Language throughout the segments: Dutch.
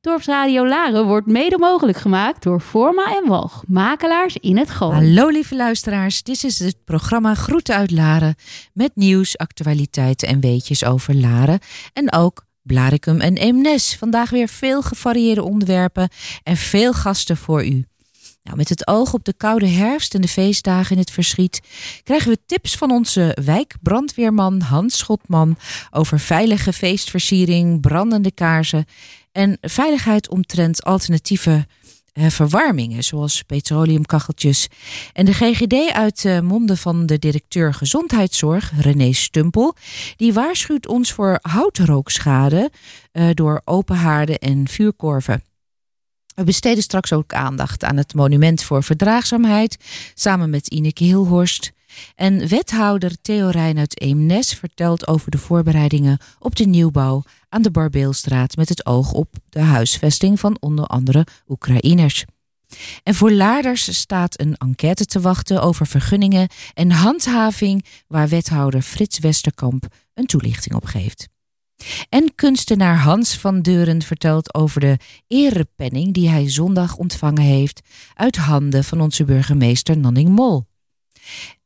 Dorpsradio Laren wordt mede mogelijk gemaakt door Forma en Walg, makelaars in het Gooi. Hallo lieve luisteraars, dit is het programma Groeten uit Laren met nieuws, actualiteiten en weetjes over Laren en ook Blaricum en Eemnes. Vandaag weer veel gevarieerde onderwerpen en veel gasten voor u. Nou, met het oog op de koude herfst en de feestdagen in het verschiet krijgen we tips van onze wijkbrandweerman Hans Schotman over veilige feestversiering, brandende kaarsen en veiligheid omtrent alternatieve eh, verwarmingen, zoals petroleumkacheltjes. En de GGD uit uh, monden van de directeur gezondheidszorg, René Stumpel, die waarschuwt ons voor houtrookschade uh, door open haarden en vuurkorven. We besteden straks ook aandacht aan het Monument voor Verdraagzaamheid, samen met Ineke Hilhorst. En wethouder Theo Rijn uit Eemnes vertelt over de voorbereidingen op de nieuwbouw aan de Barbeelstraat met het oog op de huisvesting van onder andere Oekraïners. En voor Laarders staat een enquête te wachten over vergunningen en handhaving waar wethouder Frits Westerkamp een toelichting op geeft. En kunstenaar Hans van Deuren vertelt over de erepenning die hij zondag ontvangen heeft uit handen van onze burgemeester Nanning Mol.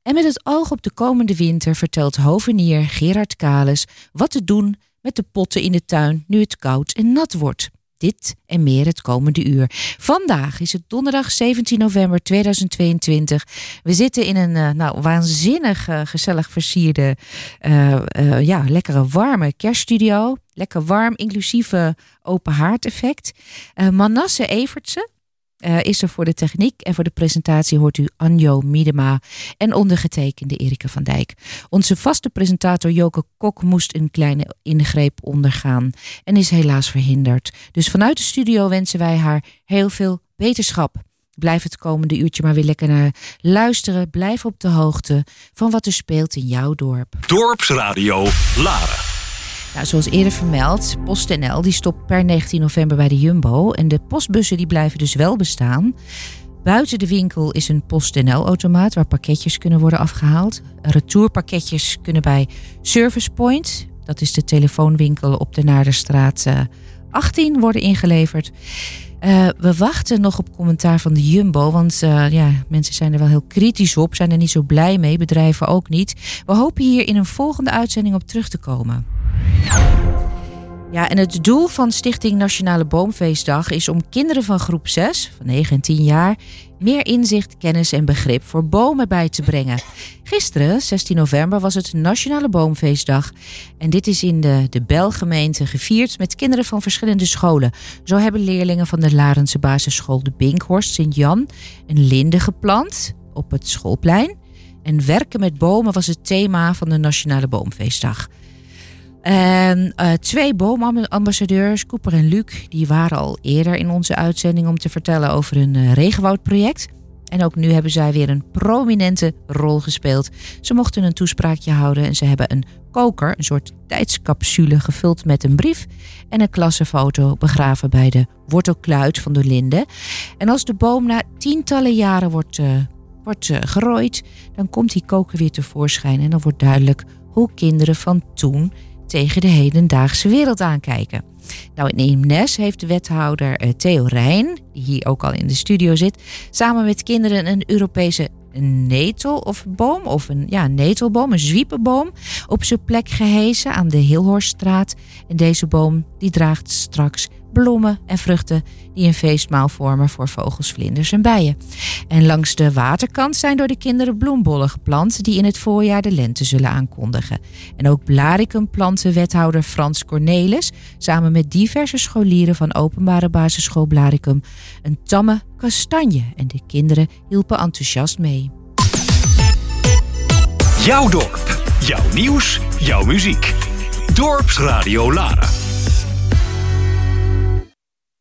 En met het oog op de komende winter vertelt hovenier Gerard Kales wat te doen met de potten in de tuin nu het koud en nat wordt. Dit en meer het komende uur. Vandaag is het donderdag 17 november 2022. We zitten in een uh, nou, waanzinnig uh, gezellig versierde, uh, ja, lekkere warme kerststudio. Lekker warm, inclusieve open haard effect. Manasse Evertsen, uh, is er voor de techniek en voor de presentatie hoort u Anjo Miedema en ondergetekende Erika van Dijk. Onze vaste presentator Joke Kok moest een kleine ingreep ondergaan en is helaas verhinderd. Dus vanuit de studio wensen wij haar heel veel beterschap. Blijf het komende uurtje maar weer lekker naar luisteren. Blijf op de hoogte van wat er speelt in jouw dorp. Dorpsradio Laren. Nou, zoals eerder vermeld, PostNL die stopt per 19 november bij de Jumbo. En de postbussen die blijven dus wel bestaan. Buiten de winkel is een PostNL-automaat waar pakketjes kunnen worden afgehaald. Retourpakketjes kunnen bij Service Point, dat is de telefoonwinkel op de Naarderstraat 18, worden ingeleverd. Uh, we wachten nog op commentaar van de Jumbo, want uh, ja, mensen zijn er wel heel kritisch op, zijn er niet zo blij mee, bedrijven ook niet. We hopen hier in een volgende uitzending op terug te komen. Ja, en het doel van Stichting Nationale Boomfeestdag is om kinderen van groep 6, van 9 en 10 jaar, meer inzicht, kennis en begrip voor bomen bij te brengen. Gisteren, 16 november, was het Nationale Boomfeestdag. En dit is in de, de Belgemeente gevierd met kinderen van verschillende scholen. Zo hebben leerlingen van de Larense basisschool de Binkhorst Sint-Jan een linde geplant op het schoolplein. En werken met bomen was het thema van de Nationale Boomfeestdag. En uh, twee boomambassadeurs, Cooper en Luc, die waren al eerder in onze uitzending om te vertellen over hun uh, regenwoudproject. En ook nu hebben zij weer een prominente rol gespeeld. Ze mochten een toespraakje houden en ze hebben een koker, een soort tijdscapsule gevuld met een brief en een klassenfoto begraven bij de wortelkluit van de linde. En als de boom na tientallen jaren wordt, uh, wordt gerooid, dan komt die koker weer tevoorschijn en dan wordt duidelijk hoe kinderen van toen tegen de hedendaagse wereld aankijken. Nou, in Eemnes heeft de wethouder eh, Theo Rijn, die hier ook al in de studio zit, samen met kinderen een Europese netel of boom, of een ja, netelboom, een zwiepenboom, op zijn plek gehezen aan de Hilhorststraat. En deze boom die draagt straks bloemen en vruchten die een feestmaal vormen voor vogels, vlinders en bijen. En langs de waterkant zijn door de kinderen bloembollen geplant die in het voorjaar de lente zullen aankondigen. En ook blaricum planten wethouder Frans Cornelis samen met diverse scholieren van openbare basisschool Blaricum een tamme kastanje en de kinderen hielpen enthousiast mee. Jouw dorp, jouw nieuws, jouw muziek. Dorpsradio Lara.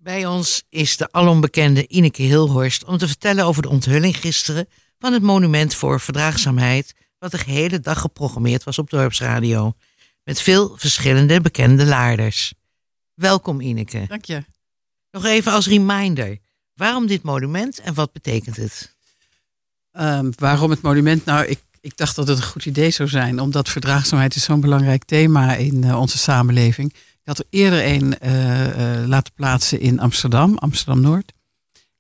Bij ons is de alombekende Ineke Hilhorst om te vertellen over de onthulling gisteren van het Monument voor Verdraagzaamheid, wat de gehele dag geprogrammeerd was op Dorpsradio, met veel verschillende bekende laarders. Welkom Ineke. Dank je. Nog even als reminder, waarom dit monument en wat betekent het? Um, waarom het monument? Nou, ik, ik dacht dat het een goed idee zou zijn, omdat verdraagzaamheid is zo'n belangrijk thema in uh, onze samenleving. Had er eerder een eh, eh, laten plaatsen in Amsterdam, Amsterdam-Noord.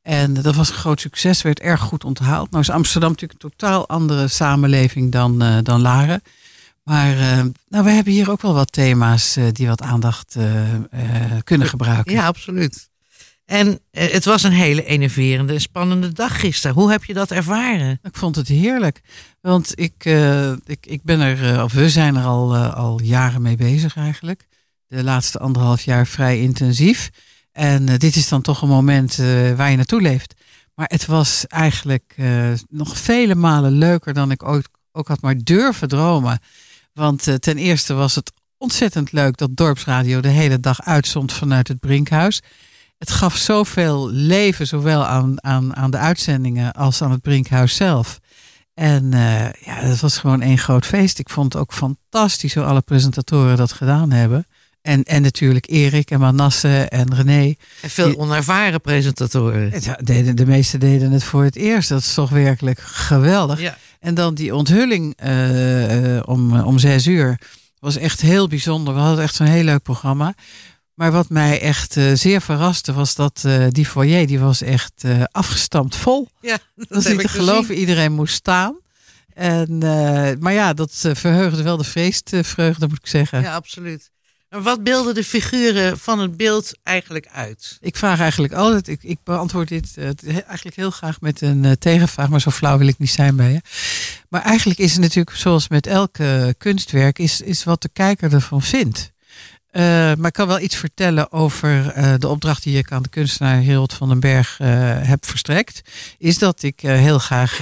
En dat was een groot succes, werd erg goed onthaald. Nou is Amsterdam natuurlijk een totaal andere samenleving dan, eh, dan Laren. Maar nou, we hebben hier ook wel wat thema's die wat aandacht kunnen gebruiken. Ja, absoluut. En het was een hele enerverende en spannende dag gisteren. Hoe heb je dat ervaren? Ik vond het heerlijk. Want ik, ik, ik ben er, of we zijn er al, al jaren mee bezig eigenlijk. De laatste anderhalf jaar vrij intensief. En eh, dit is dan toch een moment eh, waar je naartoe leeft. Maar het was eigenlijk eh, nog vele malen leuker dan ik ooit ook had maar durven dromen. Want ten eerste was het ontzettend leuk dat Dorpsradio de hele dag uitzond vanuit het Brinkhuis. Het gaf zoveel leven, zowel aan, aan, aan de uitzendingen als aan het Brinkhuis zelf. En eh, ja, het was gewoon één groot feest. Ik vond het ook fantastisch hoe alle presentatoren dat gedaan hebben. En, en natuurlijk Erik en Manasse en René. En veel onervaren presentatoren. Het deden, de meesten deden het voor het eerst. Dat is toch werkelijk geweldig. Ja. En dan die onthulling eh, om, om zes uur was echt heel bijzonder. We hadden echt een heel leuk programma. Maar wat mij echt eh, zeer verraste was dat eh, die foyer die was echt afgestampt vol. Ja, dat, Dat is niet te gezien. geloven. Iedereen moest staan. En, maar ja, dat verheugde wel de feestvreugde, moet ik zeggen. Ja, absoluut. Wat beelden de figuren van het beeld eigenlijk uit? Ik vraag eigenlijk altijd, ik, ik beantwoord dit eh, eigenlijk heel graag met een eh, tegenvraag, maar zo flauw wil ik niet zijn bij je. Maar eigenlijk is het natuurlijk, zoals met elk eh, kunstwerk, is, is wat de kijker ervan vindt. Eh, maar ik kan wel iets vertellen over eh, de opdracht die ik aan de kunstenaar Harold van den Berg eh, heb verstrekt. Is dat ik heel graag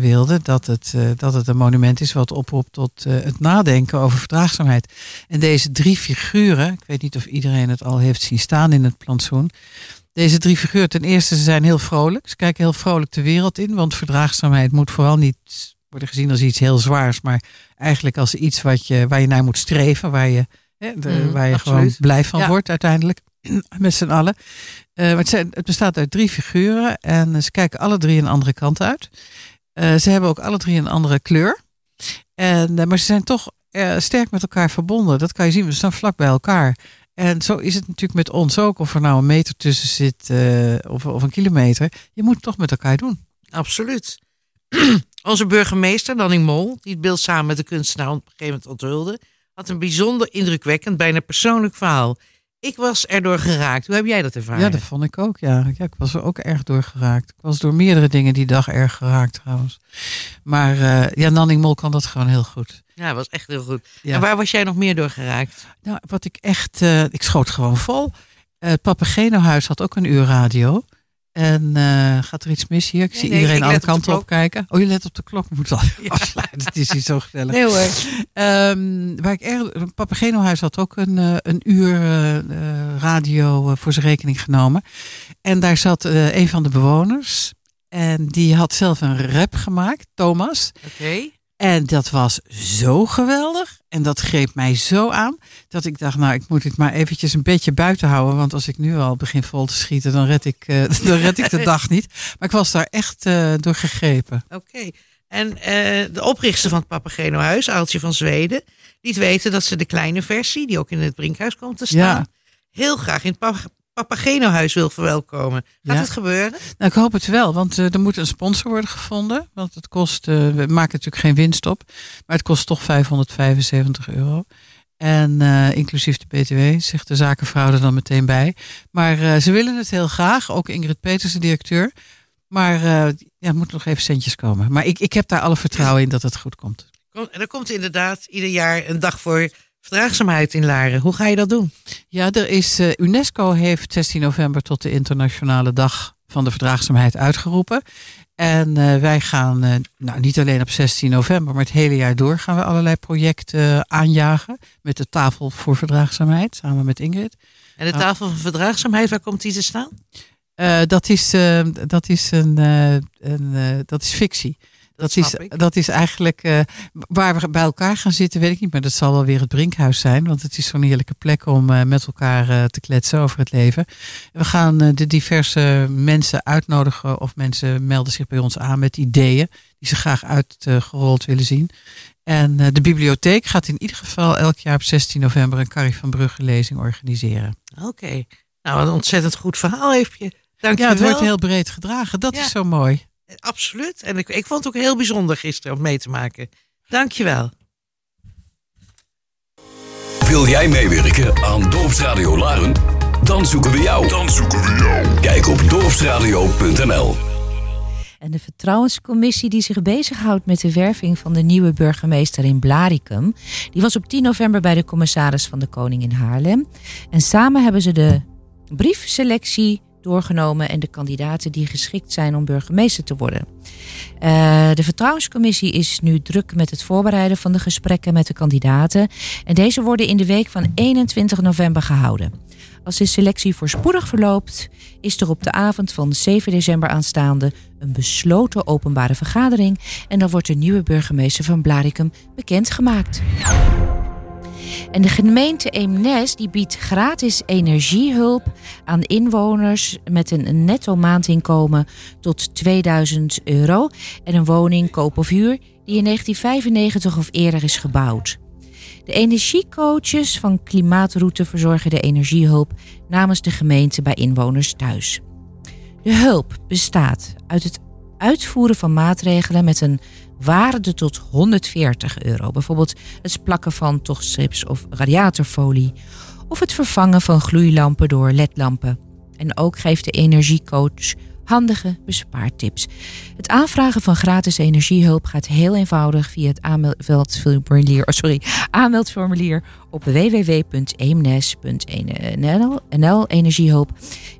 wilde dat het, dat het een monument is wat oproept tot het nadenken over verdraagzaamheid. En deze drie figuren, ik weet niet of iedereen het al heeft zien staan in het plantsoen. Deze drie figuren, ten eerste, ze zijn heel vrolijk. Ze kijken heel vrolijk de wereld in, want verdraagzaamheid moet vooral niet worden gezien als iets heel zwaars, maar eigenlijk als iets wat je, waar je naar moet streven, waar je, hè, de- Mm, waar je absoluut. gewoon blij van Ja. wordt uiteindelijk, met z'n allen. Eh, maar het, zijn, het bestaat uit drie figuren en ze kijken alle drie een andere kant uit. Eh, ze hebben ook alle drie een andere kleur. En, eh, maar ze zijn toch sterk met elkaar verbonden. Dat kan je zien, we staan vlak bij elkaar. En zo is het natuurlijk met ons ook. Of er nou een meter tussen zit of, of een kilometer. Je moet het toch met elkaar doen. Absoluut. Onze burgemeester, Danning Mol, die het beeld samen met de kunstenaar op een gegeven moment onthulde, had een bijzonder indrukwekkend, bijna persoonlijk verhaal. Ik was erdoor geraakt. Hoe heb jij dat ervaren? Ja, dat vond ik ook. Ja. ja, ik was er ook erg door geraakt. Ik was door meerdere dingen die dag erg geraakt trouwens. Maar eh, ja, Nanning Mol kan dat gewoon heel goed. Ja, dat was echt heel goed. Ja. En waar was jij nog meer door geraakt? Nou, wat ik echt, eh, ik schoot gewoon vol. Eh, het Papageno-huis had ook een uur radio. En eh, gaat er iets mis hier? Ik Nee, zie nee, iedereen ik alle op kanten op, kijken. Oh, je let op de klok. Moet afsluiten. Het is hier zo gezellig. Nee hoor. Ehm, waar ik erg, Papageno-huis had ook een, eh, een uur eh, radio voor zijn rekening genomen. En daar zat een van de bewoners. En die had zelf een rap gemaakt, Thomas. Oké. En dat was zo geweldig. En dat greep mij zo aan. Dat ik dacht, nou, ik moet dit maar eventjes een beetje buiten houden. Want als ik nu al begin vol te schieten, dan red ik, eh, dan red ik de dag niet. Maar ik was daar echt eh, door gegrepen. Oké. En eh, de oprichter van het Papageno-huis, Aaltje van Zweden, liet weten dat ze de kleine versie, die ook in het Brinkhuis komt te staan, Ja. heel graag in het Papageno-huis wil verwelkomen. Gaat Ja. het gebeuren? Nou, ik hoop het wel, want eh, er moet een sponsor worden gevonden. Want het kost, eh, we maken natuurlijk geen winst op, maar het kost toch 575 euro. En eh, inclusief de BTW, zegt de zakenvrouw er dan meteen bij. Maar ze willen het heel graag, ook Ingrid Peters, de directeur. Maar ja, er moeten nog even centjes komen. Maar ik, ik heb daar alle vertrouwen in dat het goed komt. Kom- En er komt inderdaad ieder jaar een dag voor verdraagzaamheid in Laren. Hoe ga je dat doen? Ja, er is, eh, UNESCO heeft 16 november tot de internationale dag van de verdraagzaamheid uitgeroepen. En eh, wij gaan, eh, nou niet alleen op 16 november, maar het hele jaar door gaan we allerlei projecten aanjagen. Met de tafel voor verdraagzaamheid, samen met Ingrid. En de Ja. tafel van verdraagzaamheid, waar komt die te staan? Dat, is, dat, is een, een, dat is fictie. Dat, is, dat is eigenlijk eh, waar we bij elkaar gaan zitten, weet ik niet. Maar dat zal wel weer het Brinkhuis zijn. Want het is zo'n heerlijke plek om eh, met elkaar eh, te kletsen over het leven. We gaan de diverse mensen uitnodigen. Of mensen melden zich bij ons aan met ideeën. die ze graag uitgerold willen zien. En de bibliotheek gaat in ieder geval elk jaar op 16 november een Carrie van Brugge lezing organiseren. Oké. Nou, wat een ontzettend goed verhaal heeft je. Dank Ja, het wordt heel breed gedragen. Dat Ja. is zo mooi. Absoluut. En ik, ik vond het ook heel bijzonder gisteren om mee te maken. Dank je wel. Wil jij meewerken aan Dorpsradio Laren? Dan zoeken we jou. Dan zoeken we jou. Kijk op dorpsradio.nl. En de vertrouwenscommissie die zich bezighoudt met de werving van de nieuwe burgemeester in Blaricum, die was op 10 november bij de commissaris van de Koning in Haarlem. En samen hebben ze de briefselectie doorgenomen en de kandidaten die geschikt zijn om burgemeester te worden. Eh, de vertrouwenscommissie is nu druk met het voorbereiden van de gesprekken met de kandidaten. En deze worden in de week van 21 november gehouden. Als de selectie voorspoedig verloopt, is er op de avond van 7 december aanstaande een besloten openbare vergadering. En dan wordt de nieuwe burgemeester van Blaricum bekendgemaakt. En de gemeente Eemnes die biedt gratis energiehulp aan inwoners met een netto maandinkomen tot 2000 euro en een woning koop of huur die in 1995 of eerder is gebouwd. De energiecoaches van Klimaatroute verzorgen de energiehulp namens de gemeente bij inwoners thuis. De hulp bestaat uit het uitvoeren van maatregelen met een waarde tot 140 euro. Bijvoorbeeld het plakken van tochtstrips of radiatorfolie. Of het vervangen van gloeilampen door ledlampen. En ook geeft de energiecoach handige bespaartips. Het aanvragen van gratis energiehulp gaat heel eenvoudig via het aanmeldformulier, oh sorry, aanmeldformulier op www.eemnes.nl energiehulp.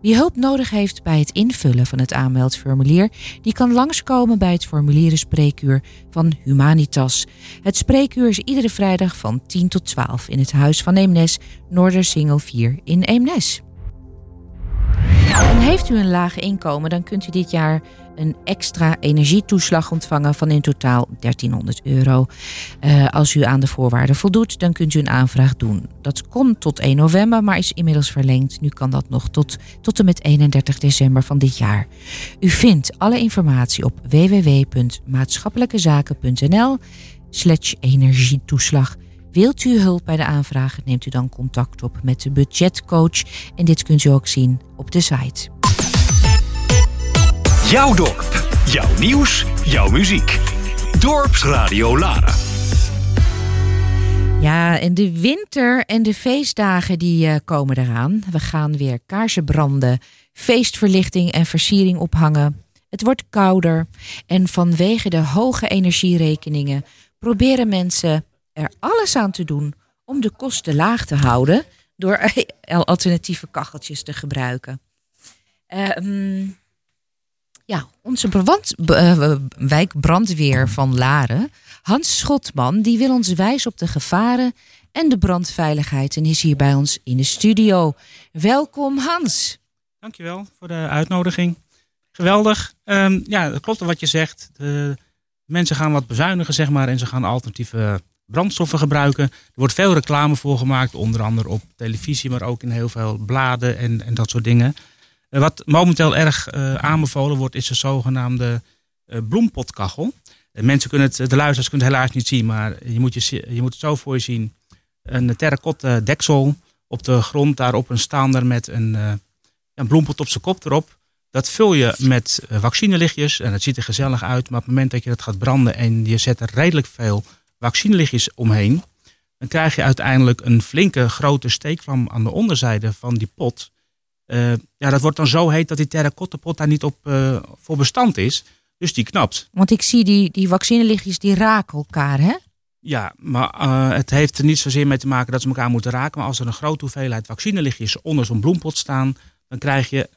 Wie hulp nodig heeft bij het invullen van het aanmeldformulier, die kan langskomen bij het formulierenspreekuur van Humanitas. Het spreekuur is iedere vrijdag van 10 tot 12 in het Huis van Eemnes, Noordersingel 4 in Eemnes. En heeft u een laag inkomen, dan kunt u dit jaar een extra energietoeslag ontvangen van in totaal 1300 euro. Eh, als u aan de voorwaarden voldoet, dan kunt u een aanvraag doen. Dat kon tot 1 november, maar is inmiddels verlengd. Nu kan dat nog tot, tot en met 31 december van dit jaar. U vindt alle informatie op www.maatschappelijkezaken.nl slash energietoeslag. Wilt u hulp bij de aanvraag, neemt u dan contact op met de budgetcoach. En dit kunt u ook zien op de site. Jouw dorp. Jouw nieuws. Jouw muziek. Dorpsradio Laren. Ja, en de winter en de feestdagen die eh, komen eraan. We gaan weer kaarsen branden, feestverlichting en versiering ophangen. Het wordt kouder en vanwege de hoge energierekeningen proberen mensen er alles aan te doen om de kosten laag te houden door alternatieve kacheltjes te gebruiken. Ehm, ja, onze brand, eh, wijkbrandweer van Laren, Hans Schotman, die wil ons wijzen op de gevaren en de brandveiligheid en is hier bij ons in de studio. Welkom Hans. Dankjewel voor de uitnodiging. Geweldig. Ehm, ja, dat klopt wat je zegt. De mensen gaan wat bezuinigen, zeg maar, en ze gaan alternatieve brandstoffen gebruiken. Er wordt veel reclame voor gemaakt, onder andere op televisie, maar ook in heel veel bladen en, en dat soort dingen. Eh, wat momenteel erg eh, aanbevolen wordt, is de zogenaamde eh, bloempotkachel. Mensen kunnen het, de luisteraars kunnen het helaas niet zien, maar je moet, je, je moet het zo voor je zien. Een terracotta deksel op de grond, daarop een staander met een, een bloempot op zijn kop erop. Dat vul je met vaccinelichtjes en het ziet er gezellig uit. Maar op het moment dat je dat gaat branden en je zet er redelijk veel vaccinelichtjes omheen, dan krijg je uiteindelijk een flinke grote steekvlam aan de onderzijde van die pot. Eh, ja, dat wordt dan zo heet dat die terracotta pot daar niet op eh, voor bestand is. Dus die knapt. Want ik zie die, die vaccinelichtjes die raken elkaar, hè? Ja, maar eh, het heeft er niet zozeer mee te maken dat ze elkaar moeten raken. Maar als er een grote hoeveelheid vaccinelichtjes onder zo'n bloempot staan, dan krijg je,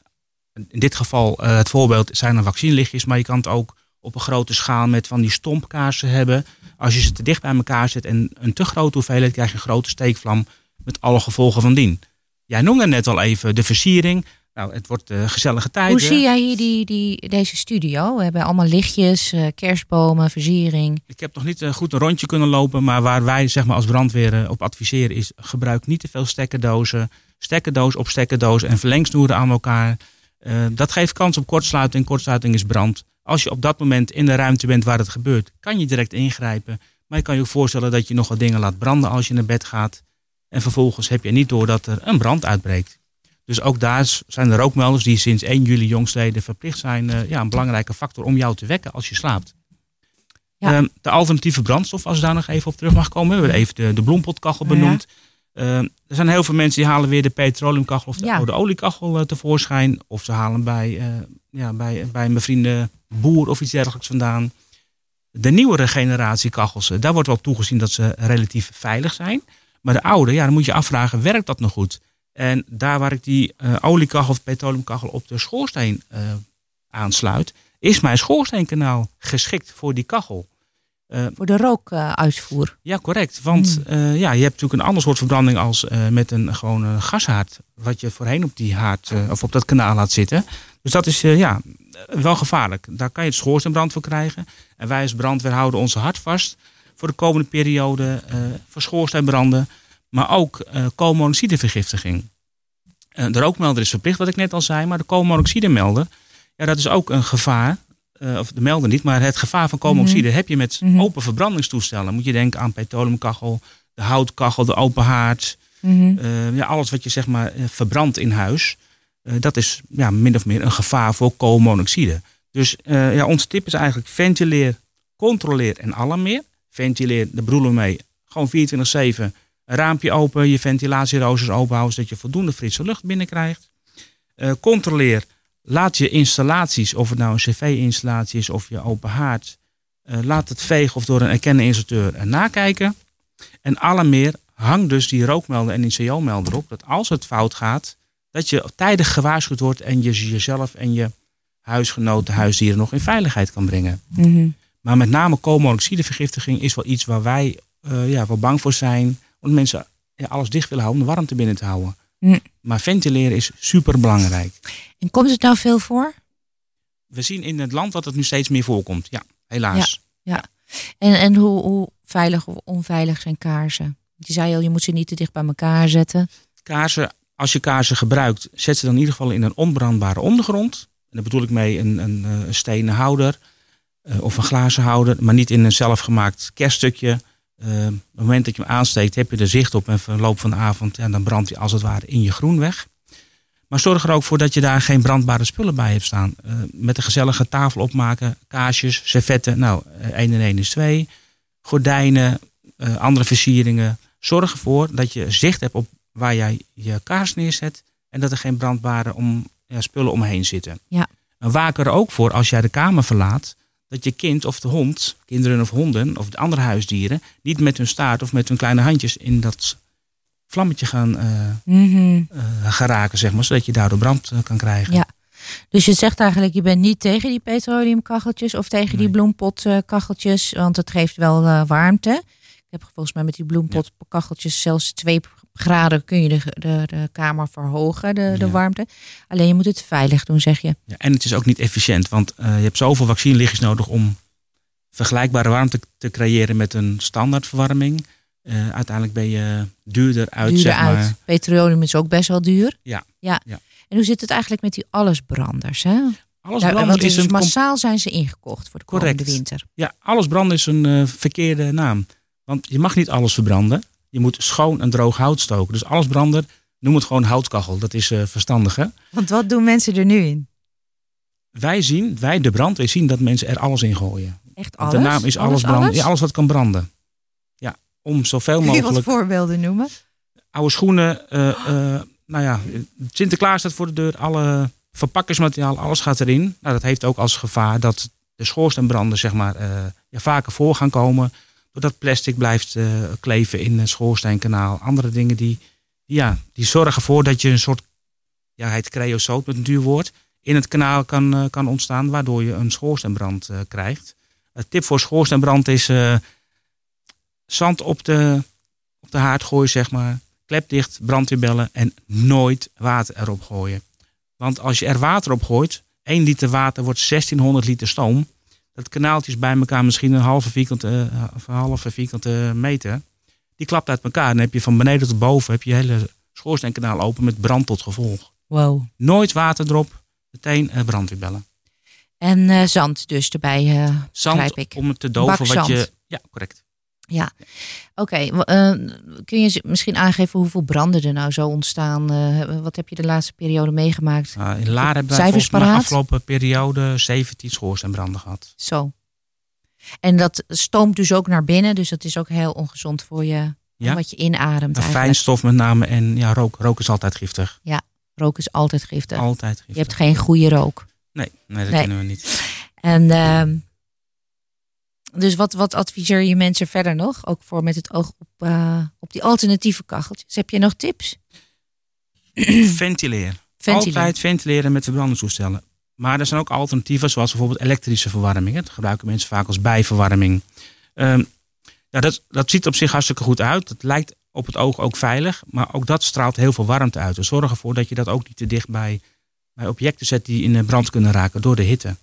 in dit geval het voorbeeld zijn dan vaccinelichtjes, maar je kan het ook op een grote schaal met van die stompkaarsen hebben. Als je ze te dicht bij elkaar zet en een te grote hoeveelheid, krijg je een grote steekvlam met alle gevolgen van dien. Jij noemde net al even de versiering. Nou, het wordt eh, gezellige tijd. Hoe zie jij hier die, die, deze studio? We hebben allemaal lichtjes, eh, kerstbomen, versiering. Ik heb nog niet eh, goed een rondje kunnen lopen, maar waar wij zeg maar, als brandweer op adviseren is: gebruik niet te veel stekkerdozen, stekkerdoos op stekkerdoos en verlengsnoeren aan elkaar. Dat geeft kans op kortsluiting. Kortsluiting is brand. Als je op dat moment in de ruimte bent waar het gebeurt, kan je direct ingrijpen. Maar je kan je ook voorstellen dat je nog wat dingen laat branden als je naar bed gaat. En vervolgens heb je niet door dat er een brand uitbreekt. Dus ook daar zijn de rookmelders die sinds 1 juli jongstleden verplicht zijn. eh, ja, een belangrijke factor om jou te wekken als je slaapt. Ja. Ehm, de alternatieve brandstof, als ik daar nog even op terug mag komen. We hebben even de, de bloempotkachel Ja. Ehm, er zijn heel veel mensen die halen weer de petroleumkachel of de Ja. oude oliekachel eh, tevoorschijn. Of ze halen bij, eh, ja, bij, bij een bevriende boer of iets dergelijks vandaan. De nieuwere generatie kachels, eh, daar wordt wel toegezien dat ze relatief veilig zijn. Maar de oude, ja, dan moet je afvragen, werkt dat nog goed? En daar waar ik die oliekachel of petroleumkachel op de schoorsteen aansluit, is mijn schoorsteenkanaal geschikt voor die kachel. Eh, Voor de rookuitvoer. ja, correct. Want Hmm. eh, ja, je hebt natuurlijk een ander soort verbranding als eh, met een gewoon een gashaard. Wat je voorheen op die haard of op dat kanaal laat zitten. Dus dat is ja, wel gevaarlijk. Daar kan je het schoorsteenbrand voor krijgen. En wij als brandweer houden onze hart vast voor de komende periode voor schoorsteenbranden. Maar ook koolmonoxidevergiftiging. De rookmelder is verplicht, wat ik net al zei. Maar de koolmonoxidemelder, ja, dat is ook een gevaar. Eh, of de melder niet, maar het gevaar van koolmonoxide heb je met Mhm. open verbrandingstoestellen. Moet je denken aan petroleumkachel, de houtkachel, de open haard. Mhm. Eh, ja, alles wat je zeg maar eh, verbrandt in huis. dat is ja, min of meer een gevaar voor koolmonoxide. Dus ja, ons tip is eigenlijk ventileer, controleer en alarmeer. Ventileer, daar bedoelen we mee, gewoon 24-7 een raampje open, je ventilatieroosters open houden, zodat je voldoende frisse lucht binnenkrijgt. Controleer, laat je installaties, of het nou een cv-installatie is of je open haard, eh, laat het vegen of door een erkende installateur nakijken. En alarmeer, hang dus die rookmelder en die CO-melder op, dat als het fout gaat, dat je tijdig gewaarschuwd wordt en je jezelf en je huisgenoten, huisdieren nog in veiligheid kan brengen. Mhm. Maar met name koolmonoxidevergiftiging is wel iets waar wij eh, ja, wel bang voor zijn. Omdat mensen ja, alles dicht willen houden om de warmte binnen te houden. Mm. Maar ventileren is super belangrijk. En komt het nou veel voor? We zien in het land dat het nu steeds meer voorkomt. Ja, helaas. En, en hoe, hoe veilig of onveilig zijn kaarsen? Je zei al, je moet ze niet te dicht bij elkaar zetten. Kaarsen, als je kaarsen gebruikt, zet ze dan in ieder geval in een onbrandbare ondergrond. En daar bedoel ik mee een, een, eh, een stenen houder eh, of een glazen houder. Maar niet in een zelfgemaakt kerststukje. Eh, op het moment dat je hem aansteekt, heb je er zicht op. En verloop van de avond, ja, dan brandt hij als het ware in je groen weg. Maar zorg er ook voor dat je daar geen brandbare spullen bij hebt staan. Eh, met een gezellige tafel opmaken, kaarsjes, servetten. Nou, eh, 1 en 1 is 2. Gordijnen, eh, andere versieringen. Zorg ervoor dat je zicht hebt op waar jij je kaars neerzet. En dat er geen brandbare om, ja, spullen omheen zitten. Ja. En waak er ook voor als jij de kamer verlaat. Dat je kind of de hond, kinderen of honden of de andere huisdieren. niet met hun staart of met hun kleine handjes in dat vlammetje gaan geraken, zeg maar. Zodat je daardoor brand eh, kan krijgen. Ja. Dus je zegt eigenlijk, je bent niet tegen die petroleumkacheltjes of tegen die bloempotkacheltjes, want het geeft wel warmte. Ik heb volgens mij met die bloempotkacheltjes zelfs twee graden kun je de, de, de kamer verhogen, de, de Ja. warmte. Alleen je moet het veilig doen, zeg je. Ja, en het is ook niet efficiënt, want eh, je hebt zoveel vaccinelichtjes nodig om vergelijkbare warmte te creëren met een standaardverwarming. Eh, uiteindelijk ben je duurder uit, Duurder zeg maar. uit. Petroleum is ook best wel duur. Ja. ja. Ja. En hoe zit het eigenlijk met die allesbranders? Hè? Alles Daar- is dus een massaal zijn ze ingekocht voor de komende Correct. winter. ja, alles branden is een eh, verkeerde naam. Want je mag niet alles verbranden. Je moet schoon en droog hout stoken. Dus alles branden, noem het gewoon houtkachel. Dat is eh, verstandig, hè? Want wat doen mensen er nu in? Wij zien, wij de brandweer zien dat mensen er alles in gooien. Echt Want alles? de naam is alles, branden. Ja, alles wat kan branden. Ja, om zoveel Kun je wat mogelijk voorbeelden noemen? oude schoenen. eh, eh, nou ja, Sinterklaas staat voor de deur. Alle verpakkingsmateriaal, alles gaat erin. Nou, dat heeft ook als gevaar dat de schoorsteenbranden zeg maar, ja, vaker voor gaan komen. Doordat plastic blijft eh, kleven in het schoorsteenkanaal. Andere dingen die, ja, die zorgen ervoor dat je een soort, ja, heet creosoot met een duur woord, in het kanaal kan, eh, kan ontstaan. Waardoor je een schoorsteenbrand eh, krijgt. Het tip voor schoorsteenbrand is eh, zand op de, op de haard gooien, zeg maar. Klep dicht, brandweerbellen en nooit water erop gooien. Want als je er water op gooit, 1 liter water wordt 1600 liter stoom. Dat kanaaltje is bij elkaar misschien een halve vierkante, eh, of een halve vierkante meter. Die klapt uit elkaar. Dan heb je van beneden tot boven heb je hele schoorsteenkanaal open met brand tot gevolg. Wow. Nooit water erop, meteen eh, brandweerbellen. En eh, zand dus erbij, eh Zand begrijp ik. om het te doven wat je... Ja, correct. Oké, w- eh, kun je misschien aangeven hoeveel branden er nou zo ontstaan? Eh, wat heb je de laatste periode meegemaakt? Nou, in Laren hebben mij de afgelopen periode 17 schoorsteenbranden gehad. Zo. En dat stoomt dus ook naar binnen, dus dat is ook heel ongezond voor je, Ja. wat je inademt Een fijnstof met name en ja, rook. Rook is altijd giftig. Rook is altijd giftig. Altijd giftig. Je hebt geen goede rook. Nee, nee, dat Nee. kennen we niet. En ehm, dus wat, wat adviseer je mensen verder nog? Ook voor met het oog op, eh, op die alternatieve kacheltjes. Heb je nog tips? Ventileer. Ventileren. Altijd ventileren met verbrandingstoestellen. Maar er zijn ook alternatieven, zoals bijvoorbeeld elektrische verwarming. Dat gebruiken mensen vaak als bijverwarming. Ehm, ja, dat, dat ziet op zich hartstikke goed uit. Het lijkt op het oog ook veilig. Maar ook dat straalt heel veel warmte uit. Dus zorg ervoor dat je dat ook niet te dicht bij, bij objecten zet die in brand kunnen raken door de hitte.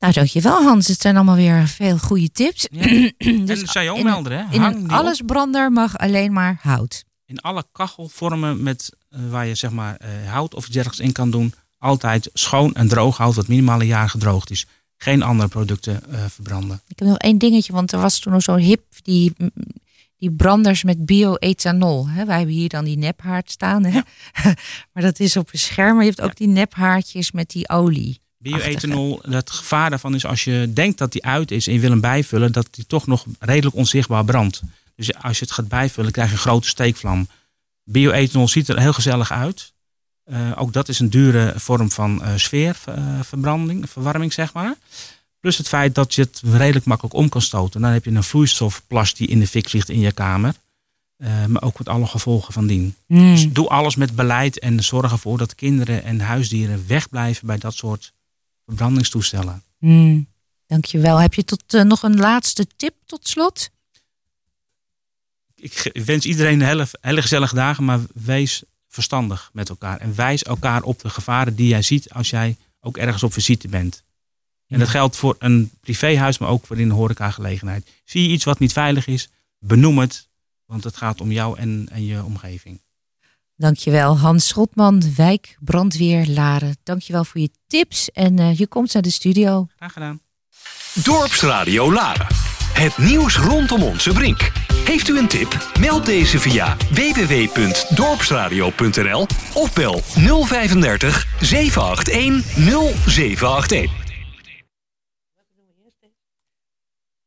Nou, dankjewel Hans. Het zijn allemaal weer veel goede tips. Ja. en dus dat zou je ook hè? in Hang op. allesbrander mag alleen maar hout. in alle kachelvormen met, eh, waar je zeg maar eh, hout of iets dergelijks in kan doen, altijd schoon en droog hout, wat minimaal een jaar gedroogd is. Geen andere producten eh, verbranden. Ik heb nog één dingetje, want er was toen nog zo'n hip, die, die branders met bioethanol. Hè? Wij hebben hier dan die nephaard staan. Hè? maar dat is op een scherm. Maar je hebt ook die nephaardjes met die olie. Bioethanol, het gevaar daarvan is als je denkt dat die uit is en je wil hem bijvullen, dat die toch nog redelijk onzichtbaar brandt. Dus als je het gaat bijvullen, krijg je een grote steekvlam. Bioethanol ziet er heel gezellig uit. Eh, ook dat is een dure vorm van eh, sfeerverbranding, verwarming zeg maar. Plus het feit dat je het redelijk makkelijk om kan stoten. Dan heb je een vloeistofplas die in de fik vliegt in je kamer. Eh, maar ook met alle gevolgen van dien. Dus doe alles met beleid en zorg ervoor dat kinderen en huisdieren wegblijven bij dat soort verbrandingstoestellen. Mm, dankjewel. Heb je tot, eh, nog een laatste tip tot slot? Ik wens iedereen hele, hele gezellige dagen, maar wees verstandig met elkaar. En wijs elkaar op de gevaren die jij ziet als jij ook ergens op visite bent. En dat geldt voor een privéhuis, maar ook voor in een horecagelegenheid. Zie je iets wat niet veilig is, benoem het. Want het gaat om jou en, en je omgeving. Dankjewel Hans Schotman, wijk Brandweer Laren. Dankjewel voor je tips en eh, je komt naar de studio. Graag gedaan. Dorpsradio Laren. Het nieuws rondom onze brink. Heeft u een tip? Meld deze via www.dorpsradio.nl of bel 035 781 0781.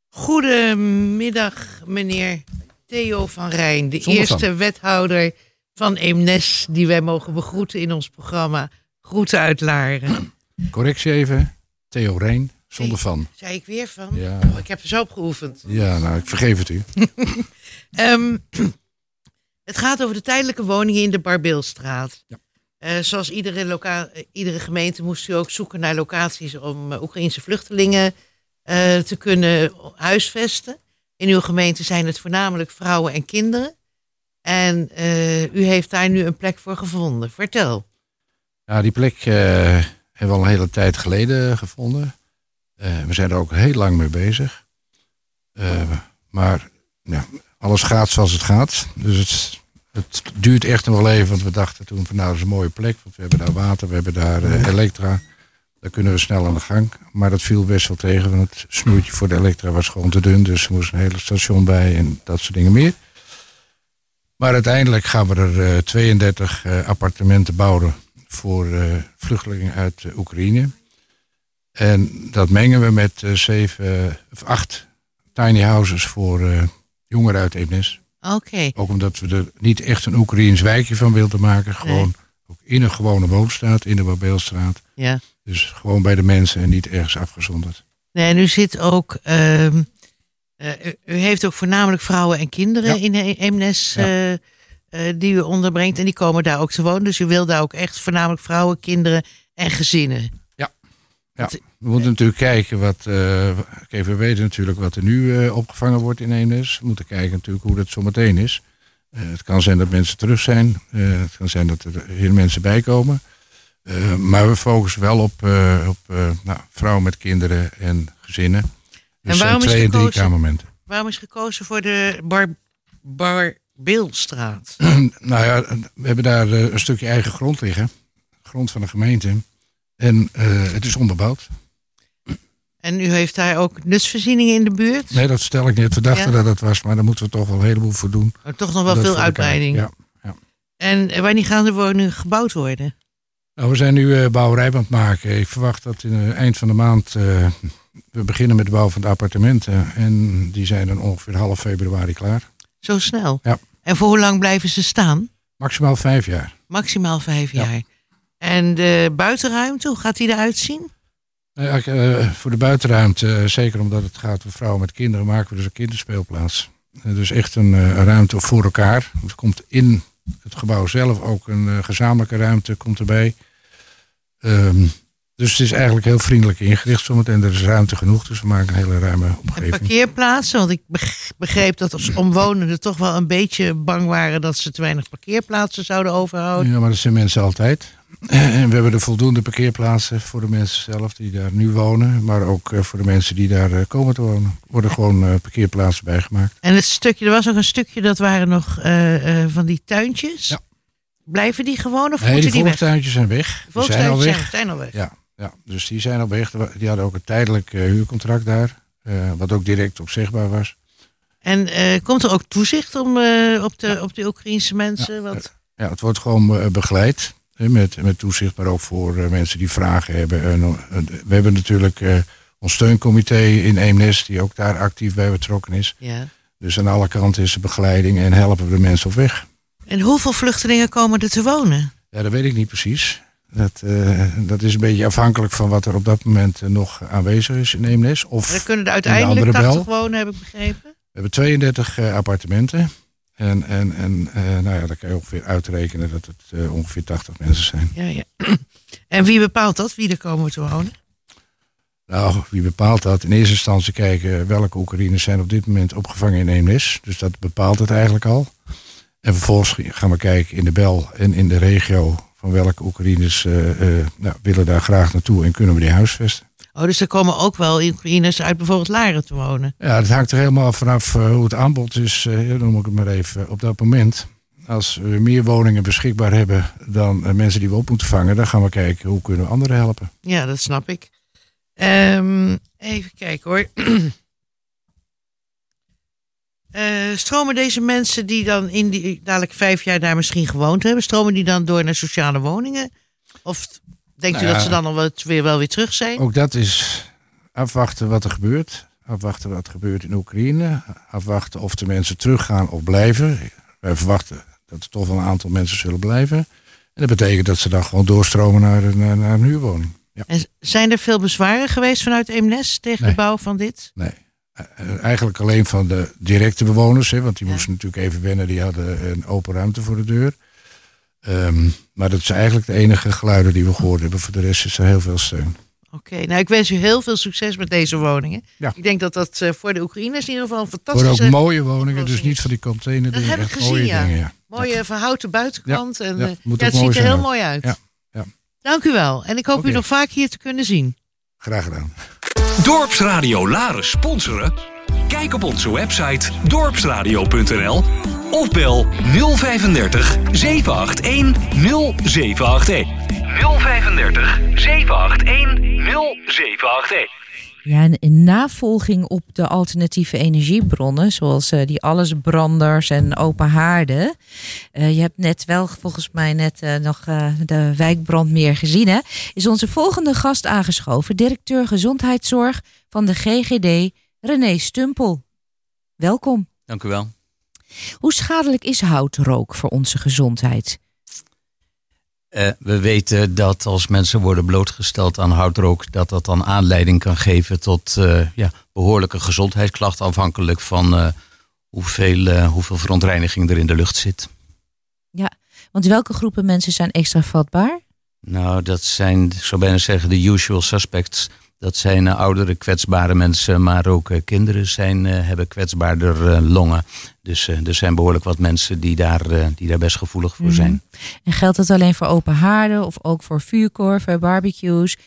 Goedemiddag, meneer Theo van Rijn, de Zonder eerste wethouder van Eemnes die wij mogen begroeten in ons programma Groeten uit Laren. Correctie even. Theo Rijn, zonder van. Zei ik weer van? Ja. Oh, ik heb er zo op geoefend. Ja, nou, ik vergeef het u. Ehm, het gaat over de tijdelijke woningen in de Barbeelstraat. Ja. Eh, zoals iedere, eh, iedere gemeente moest u ook zoeken naar locaties om uh, Oekraïnse vluchtelingen eh, te kunnen huisvesten. In uw gemeente zijn het voornamelijk vrouwen en kinderen. En eh, u heeft daar nu een plek voor gevonden. Vertel. Ja, die plek eh, hebben we al een hele tijd geleden gevonden. Eh, we zijn er ook heel lang mee bezig. Maar ja, alles gaat zoals het gaat. Dus het, het duurt echt nog wel even. Want we dachten toen van nou, dat is een mooie plek. Want we hebben daar water, we hebben daar elektra. Daar kunnen we snel aan de gang. Maar dat viel best wel tegen. Want het snoertje voor de elektra was gewoon te dun. Dus er moest een hele station bij en dat soort dingen meer. Maar uiteindelijk gaan we er eh, 32 eh, appartementen bouwen voor eh, vluchtelingen uit eh, Oekraïne. En dat mengen we met eh, zeven of acht tiny houses voor eh, jongeren uit Eemnes. Oké. Ook omdat we er niet echt een Oekraïens wijkje van wilden maken. Gewoon ook in een gewone woonstraat, in de Barbeelstraat. Ja. Dus gewoon bij de mensen en niet ergens afgezonderd. Nee, en u zit ook. ehm, eh, u, u heeft ook voornamelijk vrouwen en kinderen in Eemnes. Eh, eh, die u onderbrengt. En die komen daar ook te wonen. Dus u wil daar ook echt voornamelijk vrouwen, kinderen en gezinnen. Ja, we moeten natuurlijk kijken wat. eh, kijk, we weten natuurlijk wat er nu eh, opgevangen wordt in Eemnes. We moeten kijken natuurlijk hoe dat zometeen is. Eh, het kan zijn dat mensen terug zijn. Eh, het kan zijn dat er heel mensen bij komen. Eh, maar we focussen wel op, eh, op eh, nou, vrouwen met kinderen en gezinnen. Dus En waarom zijn is twee en drie gekozen? kamermomenten. Waarom is gekozen voor de Bar Barbeelstraat? nou ja, we hebben daar eh, een stukje eigen grond liggen. Grond van de gemeente. En eh, het is onbebouwd. En u heeft daar ook nutsvoorzieningen in de buurt? Nee, dat stel ik niet. We dachten Ja. dat het was, maar daar moeten we toch wel een heleboel voor doen. Maar toch nog wel Dat veel uitbreiding. Ja. En eh, wanneer gaan de woningen gebouwd worden? Nou, we zijn nu eh bouwerij aan het maken. Ik verwacht dat in het eind van de maand we beginnen met de bouw van de appartementen. En die zijn dan ongeveer half februari klaar. Zo snel? Ja. En voor hoe lang blijven ze staan? Maximaal vijf jaar. Maximaal vijf Ja. jaar. En de buitenruimte, hoe gaat die eruit zien? Nou ja, eh, voor de buitenruimte, eh, zeker omdat het gaat om vrouwen met kinderen, maken we dus een kinderspeelplaats. Eh, dus echt een ruimte voor elkaar. Er komt in het gebouw zelf ook een gezamenlijke ruimte komt erbij. Ehm, dus het is eigenlijk heel vriendelijk ingericht zometeen. Er is ruimte genoeg, dus we maken een hele ruime En omgeving. parkeerplaatsen, want ik beg- begreep dat als omwonenden toch wel een beetje bang waren dat ze te weinig parkeerplaatsen zouden overhouden. Ja, maar dat zijn mensen altijd. En we hebben er voldoende parkeerplaatsen voor de mensen zelf die daar nu wonen. Maar ook eh, voor de mensen die daar eh, komen te wonen. Er worden gewoon eh, parkeerplaatsen bijgemaakt. En het stukje, er was ook een stukje, dat waren nog van die tuintjes. Ja. Blijven die gewoon of Nee, moeten die die weg? volkstuintjes zijn weg. De Die zijn al weg. zijn, zijn al weg. Ja, ja, dus die zijn al weg. Die hadden ook een tijdelijk eh, huurcontract daar. eh, wat ook direct opzegbaar was. En eh, komt er ook toezicht om, op, de, op de Oekraïnse mensen? Wat? Ja, het wordt gewoon begeleid. met, met toezicht, maar ook voor mensen die vragen hebben. En, we hebben natuurlijk ons steuncomité in Eemnes, die ook daar actief bij betrokken is. Ja. Dus aan alle kanten is er begeleiding en helpen we de mensen op weg. En hoeveel vluchtelingen komen er te wonen? Ja, dat weet ik niet precies. Dat, eh, dat is een beetje afhankelijk van wat er op dat moment eh, nog aanwezig is in Eemnes. Of Er kunnen er in de uiteindelijk andere 80 bel. wonen, heb ik begrepen. We hebben 32 eh, appartementen. En, en, en nou ja, dan kan je ongeveer uitrekenen dat het ongeveer 80 mensen zijn. Ja, ja. En wie bepaalt dat, wie er komen te wonen? Nou, wie bepaalt dat? In eerste instantie kijken welke Oekraïners zijn op dit moment opgevangen in Eemnes. Dus dat bepaalt het eigenlijk al. En vervolgens gaan we kijken in de Bel en in de regio van welke Oekraïners eh, eh, nou, willen daar graag naartoe en kunnen we die huisvesten. Oh, dus er komen ook wel Oekraïners uit bijvoorbeeld Laren te wonen. Ja, dat hangt er helemaal af vanaf eh, hoe het aanbod is, noem ik het maar even, op dat moment. Als we meer woningen beschikbaar hebben dan mensen die we op moeten vangen, dan gaan we kijken hoe kunnen we anderen helpen. Ja, dat snap ik. Ehm, even kijken hoor. Eh, stromen deze mensen die dan in die dadelijk vijf jaar daar misschien gewoond hebben, stromen die dan door naar sociale woningen? Of denkt Nou u dat ja. ze dan al weer wel weer terug zijn? Ook dat is afwachten wat er gebeurt. Afwachten wat er gebeurt in Oekraïne. Afwachten of de mensen teruggaan of blijven. Wij verwachten dat er toch wel een aantal mensen zullen blijven. En dat betekent dat ze dan gewoon doorstromen naar, een- naar, naar een huurwoning. Ja. En zijn er veel bezwaren geweest vanuit Eemnes tegen de bouw van dit? Nee. Eh, Eigenlijk alleen van de directe bewoners, hè, want die Ja. moesten natuurlijk even wennen, die hadden een open ruimte voor de deur. Ehm, maar dat is eigenlijk de enige geluiden die we gehoord hebben. Voor de rest is er heel veel steun. Oké, nou ik wens u heel veel succes met deze woningen. Ja. Ik denk dat dat eh, voor de Oekraïners in ieder geval een Voor fantastische... ook mooie woningen, dus niet van die container Dat heb ik gezien, mooie ja. dingen. Ja. Mooie verhouten buitenkant. en, ja, eh, ja, het ziet er zijn heel mooi uit. Ja, ja. Dank u wel. En ik hoop u nog vaak hier te kunnen zien. Graag gedaan. Dorpsradio Laren sponsoren? Kijk op onze website dorpsradio.nl of bel 035 781 0781. 035 781 0781. Ja, en in navolging op de alternatieve energiebronnen, zoals eh, die allesbranders en open haarden. Eh, je hebt net wel volgens mij net eh, nog de wijkbrandmeer gezien, hè? Is onze volgende gast aangeschoven, directeur gezondheidszorg van de GGD, René Stumpel. Welkom. Dank u wel. Hoe schadelijk is houtrook voor onze gezondheid? Eh, we weten dat als mensen worden blootgesteld aan houtrook, dat dat dan aanleiding kan geven tot eh, ja, behoorlijke gezondheidsklachten, afhankelijk van eh, hoeveel, hoeveel verontreiniging er in de lucht zit. Want welke groepen mensen zijn extra vatbaar? Nou, dat zijn, ik zou bijna zeggen, de usual suspects. Dat zijn eh, oudere, kwetsbare mensen, maar ook eh, kinderen zijn, eh, hebben kwetsbaarder longen. Dus er zijn behoorlijk wat mensen die daar, die daar best gevoelig voor Mhm. zijn. En geldt dat alleen voor open haarden of ook voor vuurkorven, barbecues?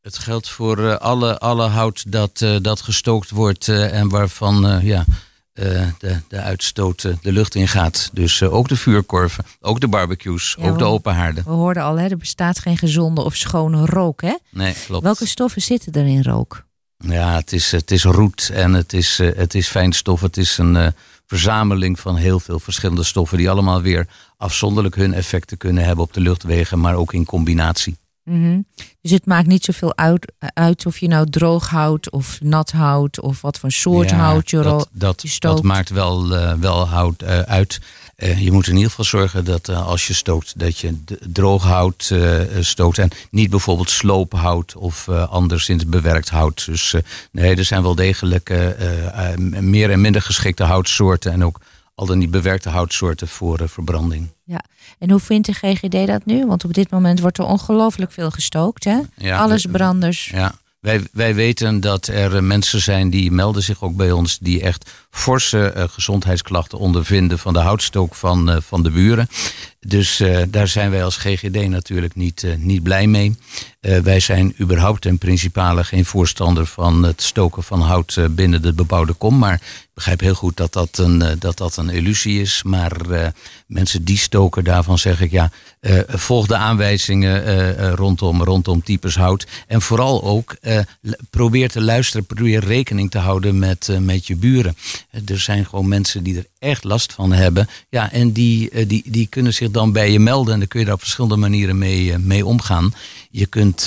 Het geldt voor alle, alle hout dat, dat gestookt wordt en waarvan ja, eh, de, de uitstoot eh, de lucht in gaat. Dus eh, ook de vuurkorven, ook de barbecues, Ja, ook de open haarden. We hoorden al, hè, er bestaat geen gezonde of schone rook. Hè? Nee, klopt. Welke stoffen zitten er in rook? Ja, het is, het is roet en het is, het is fijnstof. Het is een verzameling van heel veel verschillende stoffen... die allemaal weer afzonderlijk hun effecten kunnen hebben op de luchtwegen... maar ook in combinatie. Mhm. Dus het maakt niet zoveel uit, uit of je nou droog houdt of nat houdt of wat voor soort Ja, hout je, dat, dat, je stookt. dat maakt wel, eh, wel hout eh, uit. Eh, je moet in ieder geval zorgen dat eh, als je stookt, dat je droog hout eh, stookt. En niet bijvoorbeeld sloophout of eh, anderszins bewerkt hout. Dus eh, nee, er zijn wel degelijk eh, eh, meer en minder geschikte houtsoorten. En ook al dan niet bewerkte houtsoorten voor eh, verbranding. En hoe vindt de GGD dat nu? Want op dit moment wordt er ongelooflijk veel gestookt. Hè? Ja, Alles branders. Ja, wij, wij weten dat er eh, mensen zijn die melden zich ook bij ons, die echt forse eh, gezondheidsklachten ondervinden van de houtstook van, eh, van de buren. Dus eh, daar zijn wij als GGD natuurlijk niet, niet blij mee. Wij zijn überhaupt in principale geen voorstander van het stoken van hout binnen de bebouwde kom. Maar ik begrijp heel goed dat dat een, dat dat een illusie is. Maar mensen die stoken, daarvan zeg ik ja, volg de aanwijzingen rondom, rondom types hout. En vooral ook probeer te luisteren, probeer rekening te houden met, met je buren. Eh, er zijn gewoon mensen die er echt last van hebben. Ja, en die, eh, die, die kunnen zich dan bij je melden. En dan kun je daar op verschillende manieren mee, eh, mee omgaan. Je kunt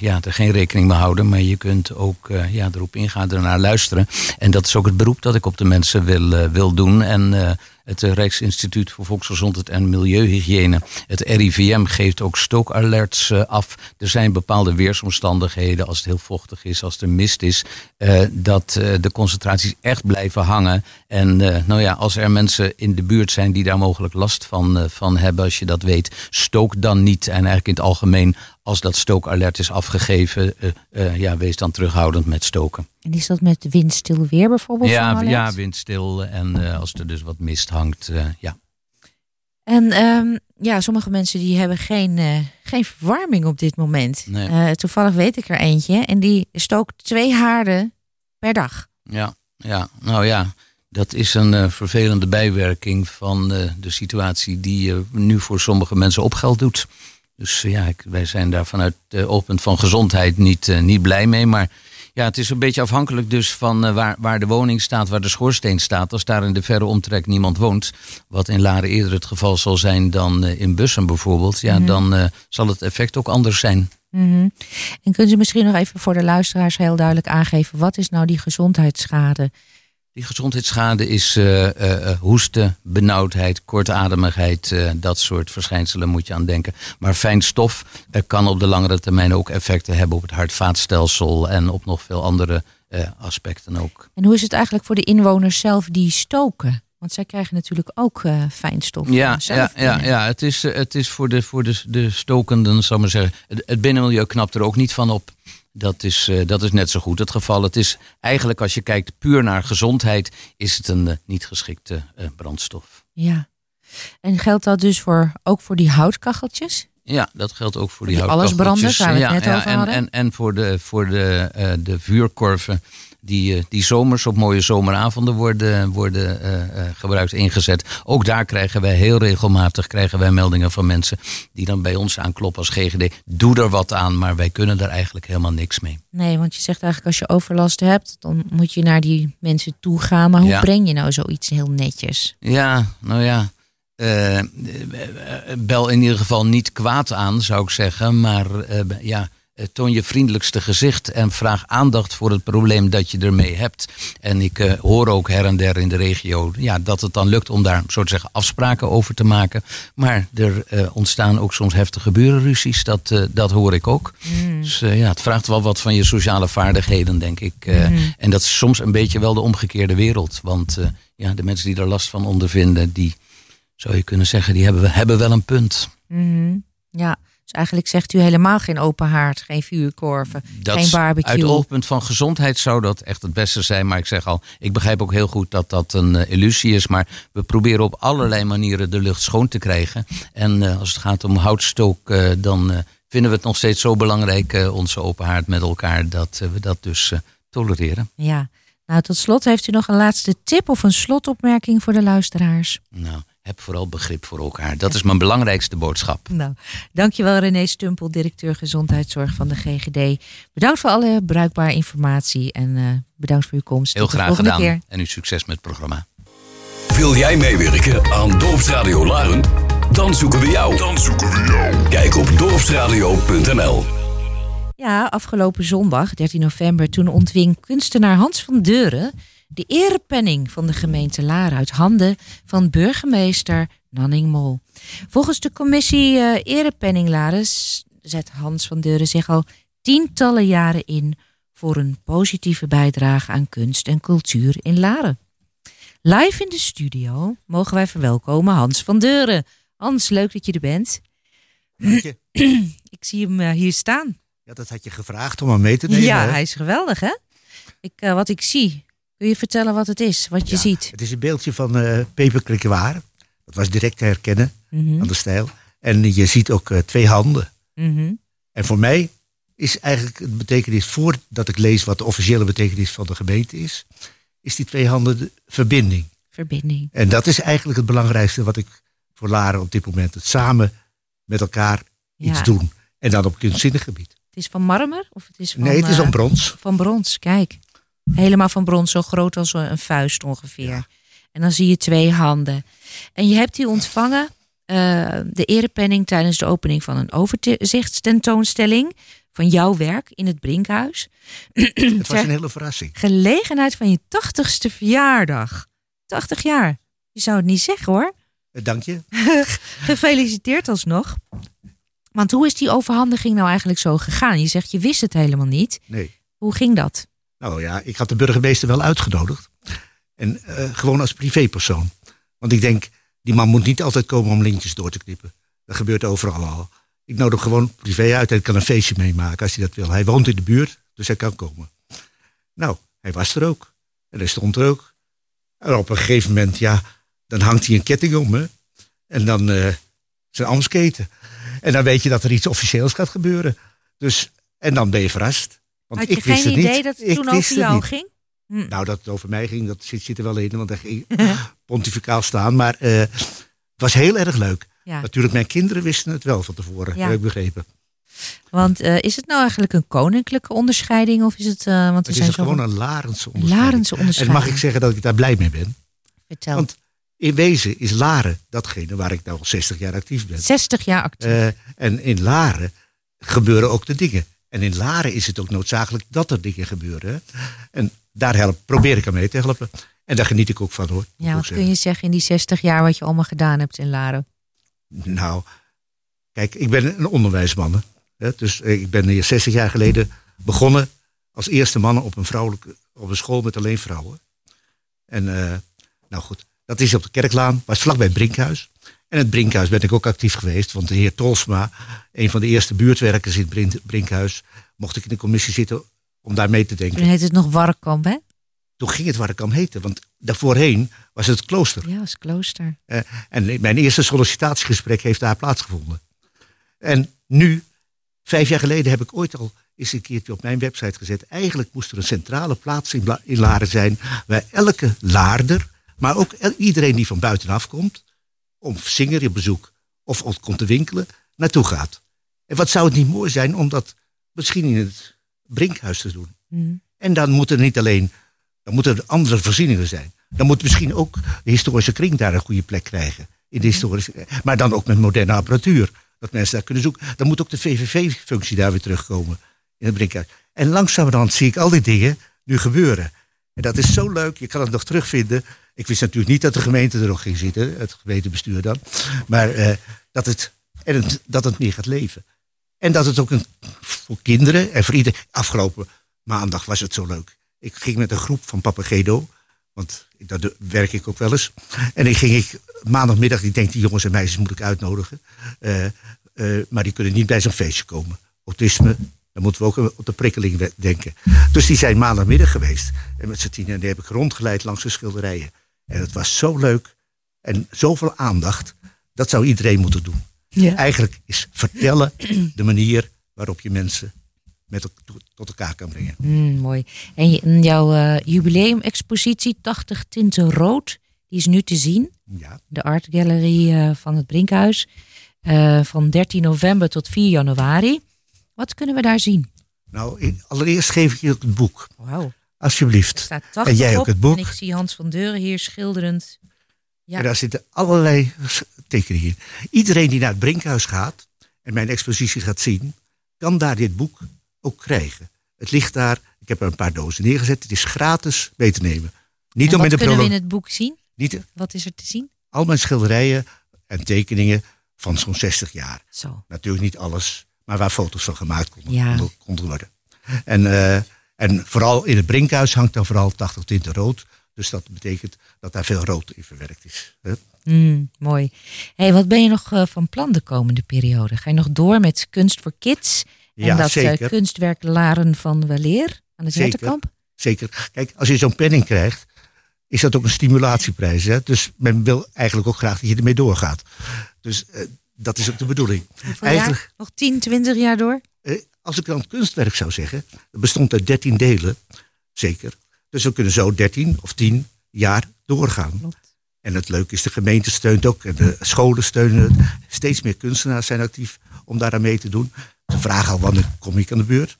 ja, er geen rekening mee houden, maar je kunt ook eh, ja, erop ingaan, ernaar luisteren. En dat is ook het beroep dat ik op de mensen wil, wil doen. En het Rijksinstituut voor Volksgezondheid en Milieuhygiëne, het RIVM, geeft ook stookalerts eh, af. Er zijn bepaalde weersomstandigheden, als het heel vochtig is, als er mist is, eh, dat eh, de concentraties echt blijven hangen. En nou ja, als er mensen in de buurt zijn die daar mogelijk last van, van hebben, als je dat weet, stook dan niet. En eigenlijk in het algemeen, als dat stookalert is afgegeven, eh, eh, ja, wees dan terughoudend met stoken. En is dat met windstil weer bijvoorbeeld? Ja, ja, windstil en eh, als er dus wat mist hangt, ja. En ehm, ja, sommige mensen die hebben geen, geen verwarming op dit moment. Nee. Toevallig weet ik er eentje en die stookt twee haarden per dag. Ja, ja, nou ja, dat is een vervelende bijwerking van de situatie die nu voor sommige mensen opgeld doet. Dus ja, ik, wij zijn daar vanuit het oogpunt van gezondheid niet, eh, niet blij mee. Maar ja, het is een beetje afhankelijk dus van eh, waar, waar de woning staat, waar de schoorsteen staat. Als daar in de verre omtrek niemand woont, wat in Laren eerder het geval zal zijn dan in Bussen bijvoorbeeld, ja, Mhm. dan zal het effect ook anders zijn. Mhm. En kunt u misschien nog even voor de luisteraars heel duidelijk aangeven, wat is nou die gezondheidsschade? Die gezondheidsschade is eh, hoesten, benauwdheid, kortademigheid. dat soort verschijnselen moet je aan denken. Maar fijn stof eh, kan op de langere termijn ook effecten hebben op het hart-vaatstelsel en op nog veel andere aspecten ook. En hoe is het eigenlijk voor de inwoners zelf die stoken? Want zij krijgen natuurlijk ook eh fijnstof. Ja, ja, ja, ja, het is, het is voor, de, voor de, de stokenden, zal ik maar zeggen. Het, het binnenmilieu knapt er ook niet van op. Dat is, eh, dat is net zo goed het geval. Het is eigenlijk, als je kijkt puur naar gezondheid, is het een eh, niet geschikte eh, brandstof. Ja. En geldt dat dus voor, ook voor die houtkacheltjes? Ja, dat geldt ook voor die, Die houtkacheltjes. allesbranders waar we het ja, net ja, over en, hadden. En, en voor de, voor de, de vuurkorven die, eh, die zomers op mooie zomeravonden worden, worden eh, eh, gebruikt, ingezet. Ook daar krijgen wij heel regelmatig krijgen wij meldingen van mensen die dan bij ons aankloppen als GGD. Doe er wat aan, maar wij kunnen er eigenlijk helemaal niks mee. Nee, want je zegt eigenlijk als je overlast hebt, dan moet je naar die mensen toe gaan. Maar hoe Ja. breng je nou zoiets heel netjes? Ja, nou ja. bel in ieder geval niet kwaad aan, zou ik zeggen. Maar ja, toon je vriendelijkste gezicht en vraag aandacht voor het probleem dat je ermee hebt. En ik eh, hoor ook her en der in de regio ja, dat het dan lukt om daar zo te zeggen afspraken over te maken. Maar er eh, ontstaan ook soms heftige burenruzies, dat, eh, dat hoor ik ook. Dus eh, ja, het vraagt wel wat van je sociale vaardigheden, denk ik. Eh, En dat is soms een beetje wel de omgekeerde wereld. Want eh, ja, de mensen die er last van ondervinden, die zou je kunnen zeggen, die hebben, hebben wel een punt. Mhm. Ja, dus eigenlijk zegt u helemaal geen open haard, geen vuurkorven, Dat geen barbecue. Uit oogpunt van gezondheid zou dat echt het beste zijn. Maar ik zeg al, ik begrijp ook heel goed dat dat een eh, illusie is. Maar we proberen op allerlei manieren de lucht schoon te krijgen. En eh, als het gaat om houtstook, eh, dan vinden we het nog steeds zo belangrijk, onze open haard met elkaar, dat we dat dus tolereren. Ja, Nou, tot slot heeft u nog een laatste tip of een slotopmerking voor de luisteraars. Nou, heb vooral begrip voor elkaar. Dat is mijn belangrijkste boodschap. Nou, dankjewel René Stumpel, directeur gezondheidszorg van de GGD. Bedankt voor alle bruikbare informatie en eh, bedankt voor uw komst. Heel Tot de graag volgende gedaan. keer. En u succes met het programma. Wil jij meewerken aan Dorpsradio Laren? Dan zoeken we jou. Dan zoeken we jou. Kijk op dorpsradio.nl. Ja, afgelopen zondag, 13 november, toen ontving kunstenaar Hans van Deuren de erepenning van de gemeente Laren uit handen van burgemeester Nanning Mol. Volgens de commissie eh Erepenning Laren zet Hans van Deuren zich al tientallen jaren in voor een positieve bijdrage aan kunst en cultuur in Laren. Live in de studio mogen wij verwelkomen Hans van Deuren. Hans, leuk dat je er bent. Dank je. Ik zie hem eh, hier staan. Ja, dat had je gevraagd om hem mee te nemen. Ja, hè? hij is geweldig, hè? Ik, eh, wat ik zie. Kun je vertellen wat het is, wat je Ja, ziet? Het is een beeldje van eh Krikkewaar. Dat was direct te herkennen Mhm, aan de stijl. En je ziet ook eh, twee handen. mhm. En voor mij is eigenlijk het betekenis, voordat ik lees wat de officiële betekenis van de gemeente is, is die twee handen de verbinding. Verbinding. En dat is eigenlijk het belangrijkste wat ik voor Laren op dit moment. Het samen met elkaar iets doen. En dan op kunstzinnig gebied. Het is van marmer? Of het is van, nee, het is eh, van brons. Van brons, kijk. Helemaal van brons, zo groot als een vuist ongeveer. Ja. En dan zie je twee handen. En je hebt die ontvangen, eh, de erepenning, tijdens de opening van een overzichtstentoonstelling van jouw werk in het Brinkhuis. Het was een hele verrassing. Gelegenheid van je tachtigste verjaardag. 80 jaar. Je zou het niet zeggen hoor. Eh, Dank je. Gefeliciteerd alsnog. Want hoe is die overhandiging nou eigenlijk zo gegaan? Je zegt je wist het helemaal niet. Nee. Hoe ging dat? Nou ja, ik had de burgemeester wel uitgenodigd. En eh, gewoon als privépersoon. Want ik denk, die man moet niet altijd komen om lintjes door te knippen. Dat gebeurt overal al. Ik nodig gewoon privé uit en ik kan een feestje meemaken als hij dat wil. Hij woont in de buurt, dus hij kan komen. Nou, hij was er ook. En hij stond er ook. En op een gegeven moment, ja, dan hangt hij een ketting om. En dan eh zijn amsketen. En dan weet je dat er iets officieels gaat gebeuren. Dus, en dan ben je verrast. Want Had je ik wist geen het idee niet. dat het Ik toen over jou ging? Hm. Nou, dat het over mij ging, dat zit, zit er wel in, want daar ging pontificaal staan. Maar eh, het was heel erg leuk. Ja. Natuurlijk, mijn kinderen wisten het wel van tevoren, Ja. heb ik begrepen. Want eh, is het nou eigenlijk een koninklijke onderscheiding? Of is het, eh, want er Het is zijn een, gewoon een Larense onderscheiding. Larense En mag ik zeggen dat ik daar blij mee ben? Vertel. Want in wezen is Laren datgene waar ik nou al 60 jaar actief ben. 60 jaar actief. Eh, en in Laren gebeuren ook de dingen. En in Laren is het ook noodzakelijk dat er dingen gebeuren. En daar help, probeer ik aan mee te helpen. En daar geniet ik ook van hoor. ja, wat kun je zeggen in die 60 jaar wat je allemaal gedaan hebt in Laren? Nou, kijk, ik ben een onderwijsman. hè. Dus eh, ik ben hier 60 jaar geleden begonnen als eerste man op een, vrouwelijke, op een school met alleen vrouwen. En eh, nou goed, dat is op de Kerklaan, was vlakbij Brinkhuis. En het Brinkhuis ben ik ook actief geweest, want de heer Tolsma, een van de eerste buurtwerkers in het Brink- Brinkhuis, mocht ik in de commissie zitten om daar mee te denken. Toen heet het nog Warkamp, hè? Toen ging het aan heten, want daarvoorheen was het klooster. Ja, als klooster. Eh, en mijn eerste sollicitatiegesprek heeft daar plaatsgevonden. En nu, vijf jaar geleden, heb ik ooit al eens een keertje op mijn website gezet. Eigenlijk moest er een centrale plaats in, Laren zijn. Waar elke Laarder, maar ook iedereen die van buitenaf komt. Om zinger op bezoek of op- komt te winkelen, naartoe gaat. En wat zou het niet mooi zijn om dat misschien in het Brinkhuis te doen? Hm. En dan moeten er niet alleen, dan moeten er andere voorzieningen zijn. Dan moet misschien ook de historische kring daar een goede plek krijgen. In de historische, maar dan ook met moderne apparatuur. Dat mensen daar kunnen zoeken. Dan moet ook de VVV-functie daar weer terugkomen. In het Brinkhuis. En langzamerhand zie ik al die dingen nu gebeuren. En dat is zo leuk. Je kan het nog terugvinden. Ik wist natuurlijk niet dat de gemeente er nog ging zitten. Het gemeentebestuur dan. Maar eh, dat, het, en dat het meer gaat leven. En dat het ook een, voor kinderen en voor iedereen. Afgelopen maandag was het zo leuk. Ik ging met een groep van Papagedo. Want daar werk ik ook wel eens. En dan ging ik maandagmiddag, ik denk die jongens en meisjes moet ik uitnodigen. Eh, eh, maar die kunnen niet bij zo'n feestje komen. Autisme, dan moeten we ook op de prikkeling denken. Dus die zijn maandagmiddag geweest. En met z'n tien en die heb ik rondgeleid langs de schilderijen. En het was zo leuk. En zoveel aandacht. Dat zou iedereen moeten doen. Ja. Eigenlijk is vertellen de manier waarop je mensen met, tot elkaar kan brengen. Mm, mooi. En en jouw eh, jubileumexpositie 80 tinten rood, die is nu te zien. Ja. De Art Gallery eh, van het Brinkhuis. eh, van 13 november tot 4 januari. Wat kunnen we daar zien? Nou, in- allereerst geef ik je het boek. Wauw. Alsjeblieft. staat 80 En jij ook het boek. En ik zie Hans van Deuren hier schilderend. Ja. En daar zitten allerlei tekeningen in. Iedereen die naar het Brinkhuis gaat en mijn expositie gaat zien, kan daar dit boek ook krijgen. Het ligt daar, ik heb er een paar dozen neergezet. Het is gratis mee te nemen. Niet En om in wat de kunnen we in het boek zien? niet, Wat is er te zien? al mijn schilderijen en tekeningen van zo'n 60 jaar. Zo. Natuurlijk niet alles, maar waar foto's van gemaakt konden, Ja. konden, konden worden. En, eh, en vooral in het Brinkhuis hangt dan vooral 80 tinten rood. Dus dat betekent dat daar veel rood in verwerkt is. hè. Mm, mooi. Hey, wat ben je nog eh, van plan de komende periode? Ga je nog door met kunst voor kids? En Ja, dat eh, zeker. kunstwerk Laren van Weleer aan het Zeker. Zetterkamp? Zeker. Kijk, als je zo'n penning krijgt, is dat ook een stimulatieprijs. Hè? Dus men wil eigenlijk ook graag dat je ermee doorgaat. Dus eh, dat is ook de bedoeling. Hoeveel jaar? Nog 10, 20 jaar door? Als ik dan het kunstwerk zou zeggen, dat bestond uit 13 delen, zeker. Dus we kunnen zo 13 of 10 jaar doorgaan. Klopt. En het leuke is, de gemeente steunt ook en de scholen steunen het. Steeds meer kunstenaars zijn actief om daar aan mee te doen. Ze vragen al wanneer kom ik aan de beurt.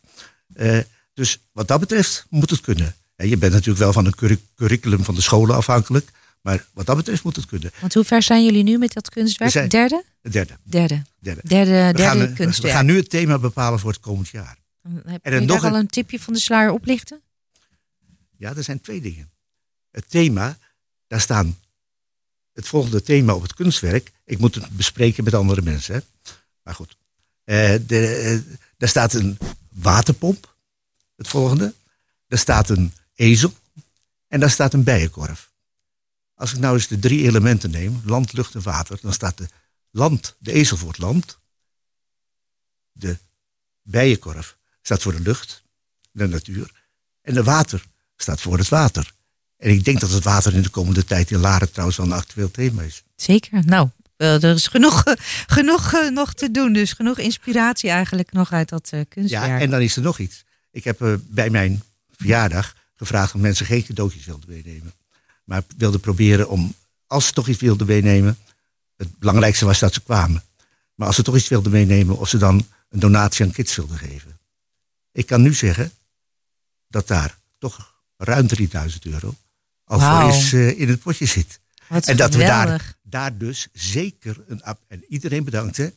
Eh, dus wat dat betreft moet het kunnen. En je bent natuurlijk wel van een curri- curriculum van de scholen afhankelijk. Maar wat dat betreft moet het kunnen. Want hoe ver zijn jullie nu met dat kunstwerk? We zijn- Derde? Derde. Derde. derde. Derde, We, derde gaan, eh, we kunstwerk. gaan nu het thema bepalen voor het komend jaar. Heb en je daar nog al een- tipje van de sluier oplichten? Ja, er zijn twee dingen. Het thema, daar staan het volgende thema op het kunstwerk. Ik moet het bespreken met andere mensen. Hè? Maar goed. Eh, de, eh, daar staat een waterpomp, het volgende. Daar staat een ezel. En daar staat een bijenkorf. Als ik nou eens de drie elementen neem, land, lucht en water, dan staat de, land, de ezel voor het land. De bijenkorf staat voor de lucht, de natuur. En de water staat voor het water. En ik denk dat het water in de komende tijd in Laren trouwens wel een actueel thema is. Zeker. Nou, eh, er is genoeg, genoeg eh, nog te doen. Dus genoeg inspiratie eigenlijk nog uit dat eh, kunstwerk. Ja, en dan is er nog iets. Ik heb bij mijn verjaardag gevraagd of mensen geen cadeautjes wilden meenemen. Maar wilden proberen om, als ze toch iets wilden meenemen, het belangrijkste was dat ze kwamen. Maar als ze toch iets wilden meenemen, of ze dan een donatie aan kids wilden geven. Ik kan nu zeggen dat daar toch ruim 3000 euro al voor is eh, in het potje zit. Wat en dat we daar, daar dus zeker een. En iedereen bedankt, hè?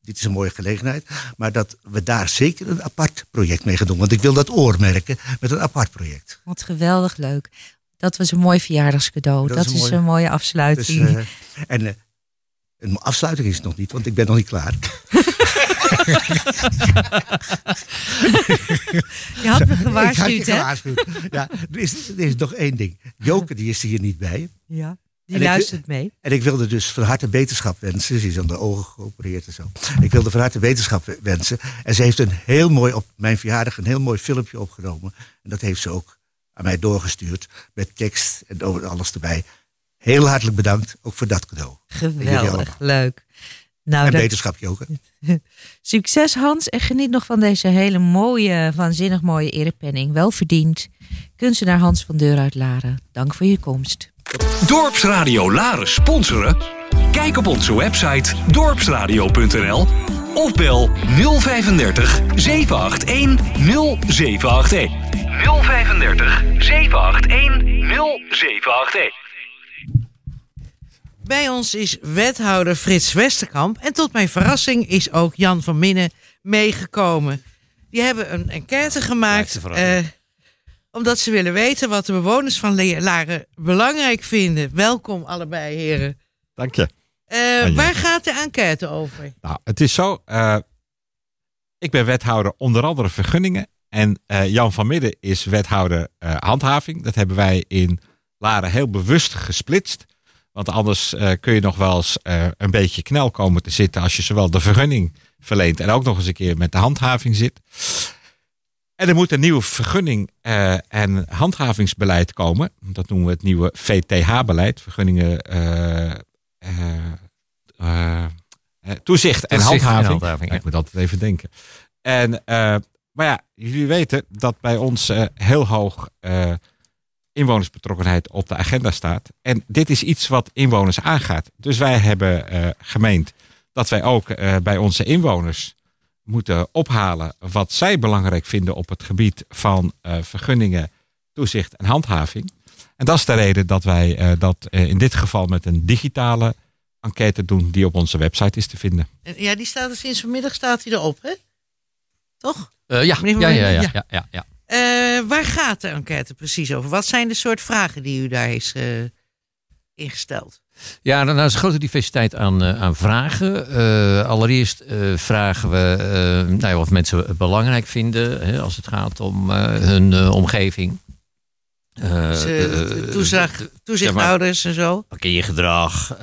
Dit is een mooie gelegenheid. Maar dat we daar zeker een apart project mee gaan doen. Want ik wil dat oormerken met een apart project. Wat geweldig leuk. Dat was een mooi verjaardagscadeau. Dat Dat, is is, een een, mooie- mooie Dus, afsluiting. eh, en eh, een afsluiting is het nog niet, want ik ben nog niet klaar. je had me Ik had je gewaarschuwd, hè? gewaarschuwd. Ja, er is, er is nog één ding. Joke die is er hier niet bij. Ja, die En ik- luistert mee. En ik wilde dus van harte beterschap wensen. Ze is aan de ogen geopereerd en zo. Ik wilde van harte wetenschap wensen. En ze heeft een heel mooi, op mijn verjaardag, een heel mooi filmpje opgenomen. En dat heeft ze ook aan mij doorgestuurd. Met tekst en over alles erbij. Heel hartelijk bedankt, ook voor dat cadeau. Geweldig, leuk. Nou, en dat- wetenschap, Joke. Succes Hans en geniet nog van deze hele mooie, waanzinnig mooie erepenning. Wel verdiend. Kunstenaar Hans van Deur uit Laren. Dank voor je komst. Dorpsradio Laren sponsoren? Kijk op onze website dorpsradio.nl of bel 035 781 0781. 035 781 0781. Bij ons is wethouder Frits Westerkamp. En tot mijn verrassing is ook Jan van Minnen meegekomen. Die hebben een enquête gemaakt. eh, omdat ze willen weten wat de bewoners van Laren belangrijk vinden. Welkom allebei, heren. Dank je. Eh, je. waar gaat de enquête over? Nou, het is zo. eh, ik ben wethouder onder andere vergunningen. En eh, Jan van Midden is wethouder eh, handhaving. Dat hebben wij in Laren heel bewust gesplitst. Want anders eh, kun je nog wel eens een beetje knel komen te zitten als je zowel de vergunning verleent en ook nog eens een keer met de handhaving zit. En er moet een nieuwe vergunning en handhavingsbeleid komen. Dat noemen we het nieuwe VTH-beleid. Vergunningen, toezicht en Toezicht en handhaving. handhaving, Ja. Ik moet altijd even denken. En, eh, maar ja, jullie weten dat bij ons eh, heel hoog eh, inwonersbetrokkenheid op de agenda staat. En dit is iets wat inwoners aangaat. Dus wij hebben eh, gemeend dat wij ook bij onze inwoners moeten ophalen wat zij belangrijk vinden op het gebied van vergunningen, toezicht en handhaving. En dat is de reden dat wij dat in dit geval met een digitale enquête doen die op onze website is te vinden. En ja, die staat er sinds vanmiddag staat hij erop, hè? Toch? Eh, ja, ja, ja, ja, ja, ja, ja. Eh, waar gaat de enquête precies over? Wat zijn de soort vragen die u daar is eh, ingesteld? Ja, dan is een grote diversiteit aan, aan vragen. Allereerst vragen we eh, nou ja, wat mensen het belangrijk vinden hè, als het gaat om hun omgeving. Dus, toezichthouders en zo? parkeergedrag,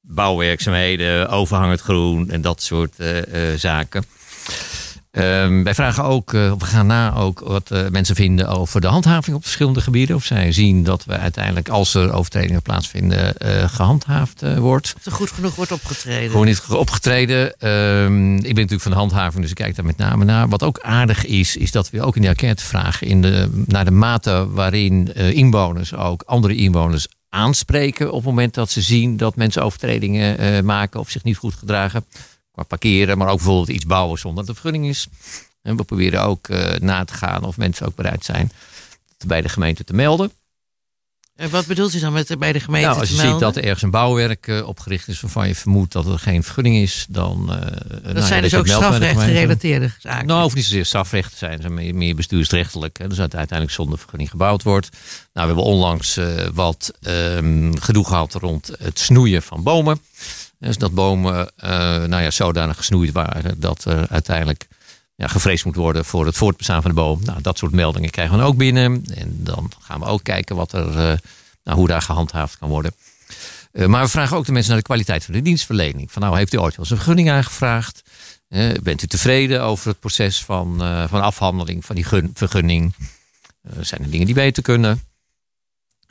bouwwerkzaamheden, overhangend groen en dat soort zaken. Ehm, wij vragen ook, eh, we gaan na ook wat eh, mensen vinden over de handhaving op verschillende gebieden. Of zij zien dat we uiteindelijk, als er overtredingen plaatsvinden, eh, gehandhaafd eh, wordt. Of er goed genoeg wordt opgetreden? Gewoon niet opgetreden. Ehm, ik ben natuurlijk van de handhaving, dus ik kijk daar met name naar. Wat ook aardig is, is dat we ook in de enquête vragen in de, naar de mate waarin inwoners ook andere inwoners aanspreken op het moment dat ze zien dat mensen overtredingen maken of zich niet goed gedragen. Qua parkeren, maar ook bijvoorbeeld iets bouwen zonder dat de vergunning is. En we proberen ook eh, na te gaan of mensen ook bereid zijn bij de gemeente te melden. En wat bedoelt u dan met bij de gemeente Nou, als je te ziet dat er ergens een bouwwerk eh, opgericht is waarvan je vermoedt dat er geen vergunning is, dan. nou dat ja, zijn dus ook het meldt bij de strafrecht gemeente. gerelateerde zaken. Nou, of niet zozeer strafrecht zijn, zijn meer, meer bestuursrechtelijk. Hè, dus dat uiteindelijk zonder vergunning gebouwd wordt. Nou, we hebben onlangs wat ehm, gedoe gehad rond het snoeien van bomen. Dus dat bomen eh, nou ja, zodanig gesnoeid waren dat er uiteindelijk ja, gevreesd moet worden voor het voortbestaan van de boom. Nou, dat soort meldingen krijgen we ook binnen. En dan gaan we ook kijken wat er, eh, nou, hoe daar gehandhaafd kan worden. Eh, maar we vragen ook de mensen naar de kwaliteit van de dienstverlening. Van nou, heeft u ooit wel eens een vergunning aangevraagd? Eh, bent u tevreden over het proces van, van afhandeling van die gun- vergunning? Zijn er dingen die beter kunnen?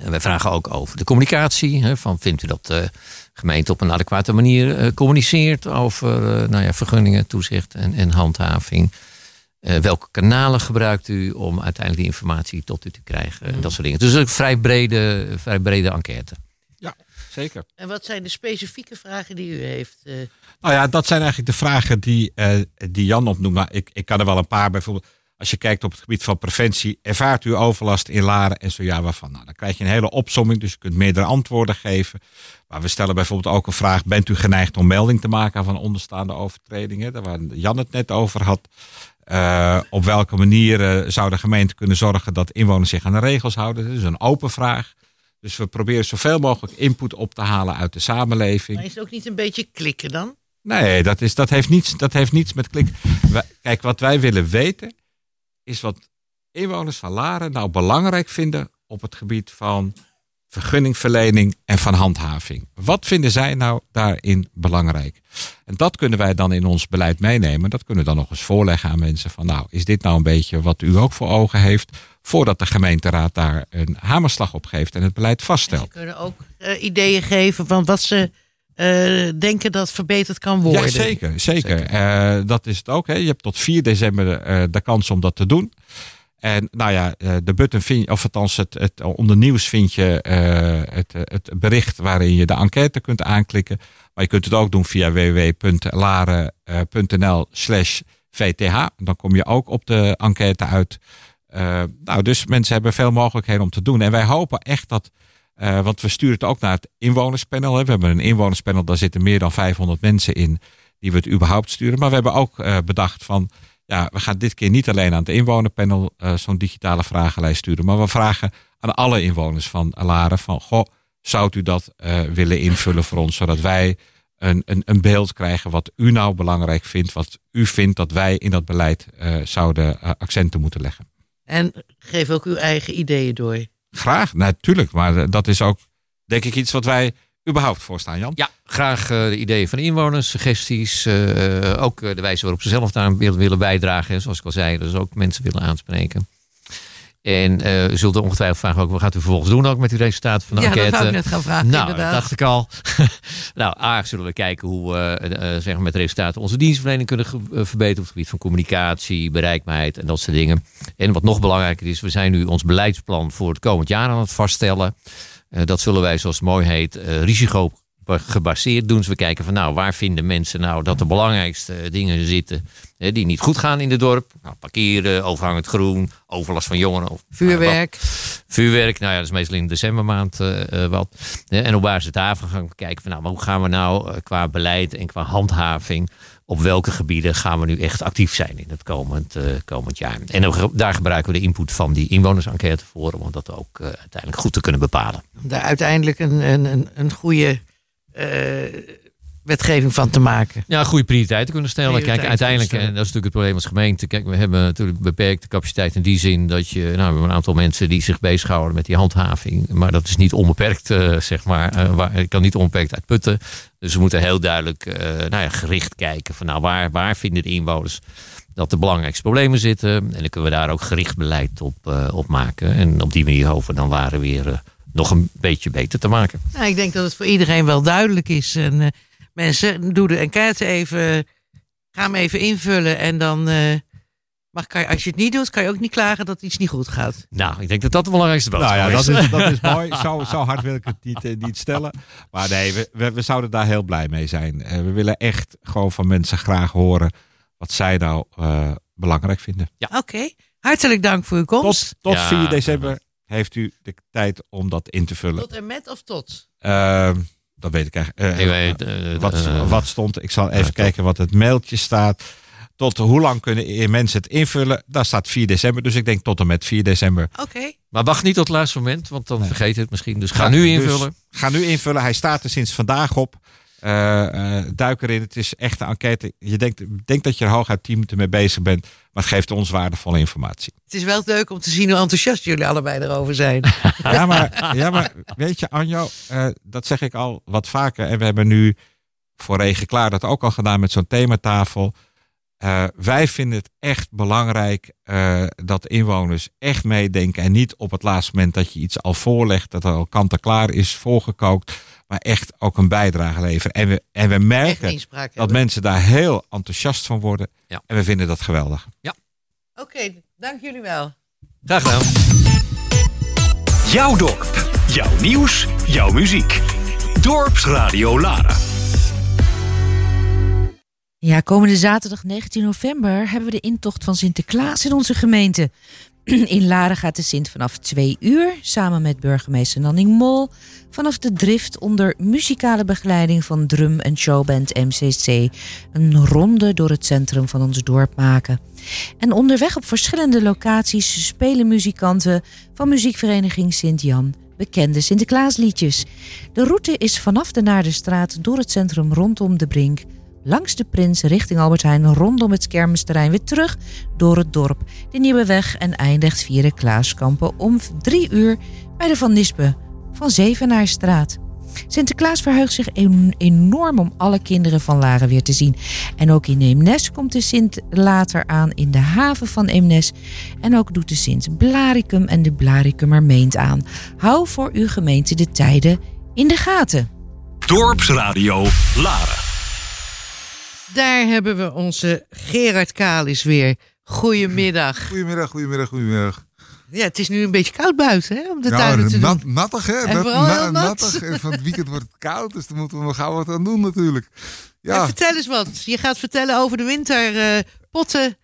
En wij vragen ook over de communicatie. Hè, van vindt u dat de gemeente op een adequate manier eh, communiceert over eh, nou ja, vergunningen, toezicht en, en handhaving? Eh, welke kanalen gebruikt u om uiteindelijk die informatie tot u te krijgen? En dat soort dingen. Dus een vrij brede, vrij brede enquête. Zeker. En wat zijn de specifieke vragen die u heeft? eh, Nou ja, dat zijn eigenlijk de vragen die, eh, die Jan opnoemt. Maar ik, ik kan er wel een paar bijvoorbeeld. Als je kijkt op het gebied van preventie, ervaart u overlast in Laren en zo ja, waarvan? Nou, dan krijg je een hele opsomming, dus je kunt meerdere antwoorden geven. Maar we stellen bijvoorbeeld ook een vraag: bent u geneigd om melding te maken van onderstaande overtredingen? Daar waar Jan het net over had. Eh, op welke manier eh, zou de gemeente kunnen zorgen dat inwoners zich aan de regels houden? Dat is een open vraag. Dus we proberen zoveel mogelijk input op te halen uit de samenleving. maar is het ook niet een beetje klikken dan? Nee, dat, is, dat, heeft niets, dat heeft niets met klik. Wij- Kijk, wat wij willen weten is wat inwoners van Laren nou belangrijk vinden op het gebied van vergunningverlening en van handhaving. Wat vinden zij nou daarin belangrijk? En dat kunnen wij dan in ons beleid meenemen. Dat kunnen we dan nog eens voorleggen aan mensen van nou, is dit nou een beetje wat u ook voor ogen heeft voordat de gemeenteraad daar een hamerslag op geeft en het beleid vaststelt. Ze kunnen ook eh, ideeën geven van wat ze eh, denken dat verbeterd kan worden. Ja, zeker. zeker. Eh, dat is het ook. Hè. Je hebt tot 4 december eh, de kans om dat te doen. En nou ja, eh, de button vind je, of althans het, het, onder nieuws vind je eh, het, het bericht waarin je de enquête kunt aanklikken. Maar je kunt het ook doen via www.laren.nl slash VTH. Dan kom je ook op de enquête uit. Eh, nou, dus mensen hebben veel mogelijkheden om te doen. En wij hopen echt dat, eh, want we sturen het ook naar het inwonerspanel. Hè. We hebben een inwonerspanel, daar zitten meer dan 500 mensen in die we het überhaupt sturen. Maar we hebben ook eh, bedacht van, ja, we gaan dit keer niet alleen aan het inwonerpanel eh, zo'n digitale vragenlijst sturen. Maar we vragen aan alle inwoners van Laren van, goh, zou u dat willen invullen voor ons, zodat wij een, een, een beeld krijgen wat u nou belangrijk vindt, wat u vindt dat wij in dat beleid zouden accenten moeten leggen. En geef ook uw eigen ideeën door. Graag, natuurlijk. Maar eh, dat is ook, denk ik, iets wat wij überhaupt voorstaan, Jan. Ja, graag eh, de ideeën van de inwoners, suggesties. eh, ook de wijze waarop ze zelf daar willen, bijdragen. Zoals ik al zei, dus ook mensen willen aanspreken. En eh, u zult er ongetwijfeld vragen ook, wat gaat u vervolgens doen ook met uw resultaten van de Ja, dat enquête? wou ik net gaan vragen, Nou, inderdaad. dat dacht ik al. nou, A, zullen we kijken hoe we eh, eh, zeg maar met resultaten onze dienstverlening kunnen verbeteren op het gebied van communicatie, bereikbaarheid en dat soort dingen. En wat nog belangrijker is, we zijn nu ons beleidsplan voor het komend jaar aan het vaststellen. Dat zullen wij, zoals het mooi heet, risico gebaseerd doen. Dus we kijken van nou, waar vinden mensen nou dat de belangrijkste dingen zitten hè, die niet goed gaan in het dorp. Nou, parkeren, overhangend groen, overlast van jongeren. Of, Vuurwerk. nou, vuurwerk, nou ja, dat is meestal in de decembermaand eh, eh, wat. En op basis daarvan gaan we kijken van nou, maar hoe gaan we nou eh, qua beleid en qua handhaving op welke gebieden gaan we nu echt actief zijn in het komend, eh, komend jaar. En dan daar gebruiken we de input van die inwonersenquête voor om dat ook eh, uiteindelijk goed te kunnen bepalen. Om daar uiteindelijk een, een, een, een goede eh, wetgeving van te maken. Ja, goede prioriteiten kunnen stellen. Kijk, uiteindelijk, en dat is natuurlijk het probleem als gemeente. Kijk, we hebben natuurlijk beperkte capaciteit in die zin dat je, nou, we hebben een aantal mensen die zich bezighouden met die handhaving. Maar dat is niet onbeperkt, eh, zeg maar. Eh, waar, het kan niet onbeperkt uitputten. Dus we moeten heel duidelijk, eh, nou ja, gericht kijken van, nou, waar, waar vinden de inwoners dat de belangrijkste problemen zitten. En dan kunnen we daar ook gericht beleid op, eh, op maken. En op die manier hopen we dan waren weer eh, nog een beetje beter te maken. Nou, ik denk dat het voor iedereen wel duidelijk is. En eh, mensen, doe de enquête even. Ga hem even invullen. En dan eh, mag, kan je, als je het niet doet, kan je ook niet klagen dat iets niet goed gaat. Nou, ik denk dat dat de belangrijkste boodschap Nou ja, dat is. is, dat is mooi. Zo, zo hard wil ik het niet, eh, niet stellen. Maar nee, we, we, we zouden daar heel blij mee zijn. Eh, we willen echt gewoon van mensen graag horen wat zij nou eh, belangrijk vinden. Ja. Oké, hartelijk dank voor uw komst. Tot, tot Ja, 4 december heeft u de tijd om dat in te vullen. Tot en met of tot? Ehm, dat weet ik eigenlijk. Eh, Ik weet, eh, wat, wat stond? Ik zal even kijken wat het mailtje staat. Tot hoe lang kunnen mensen het invullen? Daar staat 4 december. Dus ik denk tot en met 4 december. Oké. Maar wacht niet tot het laatste moment, want dan Nee. vergeet je het misschien. Dus ga nu invullen. Dus ga nu invullen. Hij staat er sinds vandaag op. Eh, eh, duik erin. Het is echt een enquête. Je denkt, denkt dat je er hooguit 10 minuten mee bezig bent. Maar het geeft ons waardevolle informatie. Het is wel leuk om te zien hoe enthousiast jullie allebei erover zijn. Ja, maar, ja, maar weet je, Anjo, eh, dat zeg ik al wat vaker. En we hebben nu voor Regen Klaar dat ook al gedaan met zo'n thematafel. Eh, wij vinden het echt belangrijk eh, dat inwoners echt meedenken. En niet op het laatste moment dat je iets al voorlegt, dat er al kant-en-klaar is voorgekookt. Maar echt ook een bijdrage leveren. En we, en we merken dat hebben. mensen daar heel enthousiast van worden. Ja. En we vinden dat geweldig. Oké, dank jullie wel. Graag gedaan. Jouw dorp, jouw nieuws, jouw muziek. Dorpsradio Lara. Ja, komende zaterdag 19 november hebben we de intocht van Sinterklaas in onze gemeente. In Laren gaat de Sint vanaf twee uur samen met burgemeester Nanning Mol vanaf de drift onder muzikale begeleiding van drum- en showband MCC een ronde door het centrum van ons dorp maken. En onderweg op verschillende locaties spelen muzikanten van muziekvereniging Sint-Jan bekende Sinterklaasliedjes. De route is vanaf de Naardenstraat door het centrum rondom de Brink langs de Prins richting Albert Heijn rondom het kermisterrein weer terug door het dorp. De Nieuwe Weg en eindigt via de Klaaskampen om drie uur bij de Van Nispen van Zevenaarstraat. Sinterklaas verheugt zich en- enorm om alle kinderen van Laren weer te zien. En ook in Eemnes komt de Sint later aan in de haven van Eemnes. En ook doet de Sint Blaricum en de Blaricummer meent aan. Hou voor uw gemeente de tijden in de gaten. Dorpsradio Lara. Daar hebben we onze Gerard Kalis weer. Goedemiddag. Goedemiddag, goedemiddag, goedemiddag. Ja, het is nu een beetje koud buiten hè, om de ja, tuinen te nat, doen. nattig hè? En Nat- vooral na- heel nat. nattig. En van het weekend wordt het koud, dus daar moeten we nog gauw wat aan doen natuurlijk. Ja. Vertel eens wat. Je gaat vertellen over de winterpotten.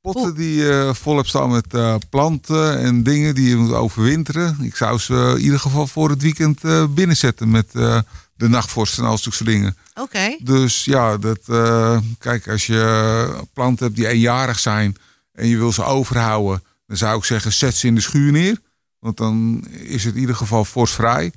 potten die eh, volop staan met eh, planten en dingen die je moet overwinteren. Ik zou ze in ieder geval voor het weekend eh, binnenzetten met eh, de nachtvorst en al dat soort dingen. Oké. Dus ja, dat, eh, kijk, als je planten hebt die eenjarig zijn en je wil ze overhouden, dan zou ik zeggen, zet ze in de schuur neer. Want dan is het in ieder geval vorstvrij.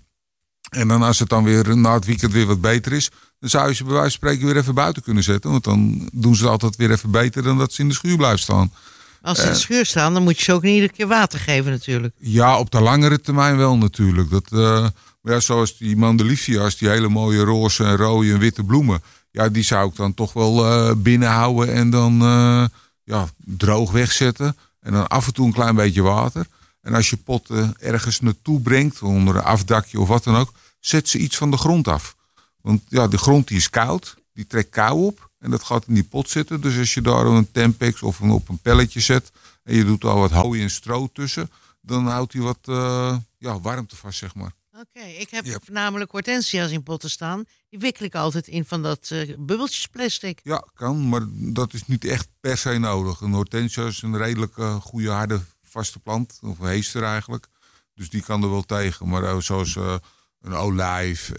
En dan als het dan weer na het weekend weer wat beter is, dan zou je ze bij wijze van spreken weer even buiten kunnen zetten. Want dan doen ze het altijd weer even beter dan dat ze in de schuur blijven staan. Als ze in de schuur staan, dan moet je ze ook niet iedere keer water geven natuurlijk. Ja, op de langere termijn wel natuurlijk. Dat, eh, maar ja, zoals die mandelifia's, die hele mooie roze en rode en witte bloemen. Ja, die zou ik dan toch wel eh binnenhouden en dan eh, ja, droog wegzetten. En dan af en toe een klein beetje water. En als je potten ergens naartoe brengt, onder een afdakje of wat dan ook, zet ze iets van de grond af. Want ja, de grond die is koud, die trekt kou op en dat gaat in die pot zitten. Dus als je daar een tempex of een, op een pelletje zet en je doet al wat hooi en stro tussen, dan houdt hij wat eh, ja, warmte vast, zeg maar. Oké, ik heb Ja. namelijk hortensia's in potten staan. Die wikkel ik altijd in van dat eh, bubbeltjesplastic. Ja, kan, maar dat is niet echt per se nodig. Een hortensia is een redelijk eh, goede, harde, vaste plant. Of een heester eigenlijk. Dus die kan er wel tegen. Maar eh, zoals een olijf,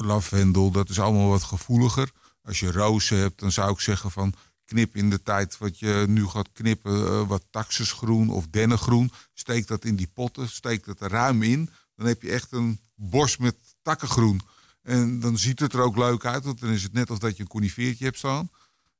lavendel, dat is allemaal wat gevoeliger. Als je rozen hebt, dan zou ik zeggen van... knip in de tijd wat je nu gaat knippen, wat taxusgroen of dennengroen. Steek dat in die potten, steek dat er ruim in. Dan heb je echt een bos met takkengroen. En dan ziet het er ook leuk uit, want dan is het net alsof dat je een conifeertje hebt staan.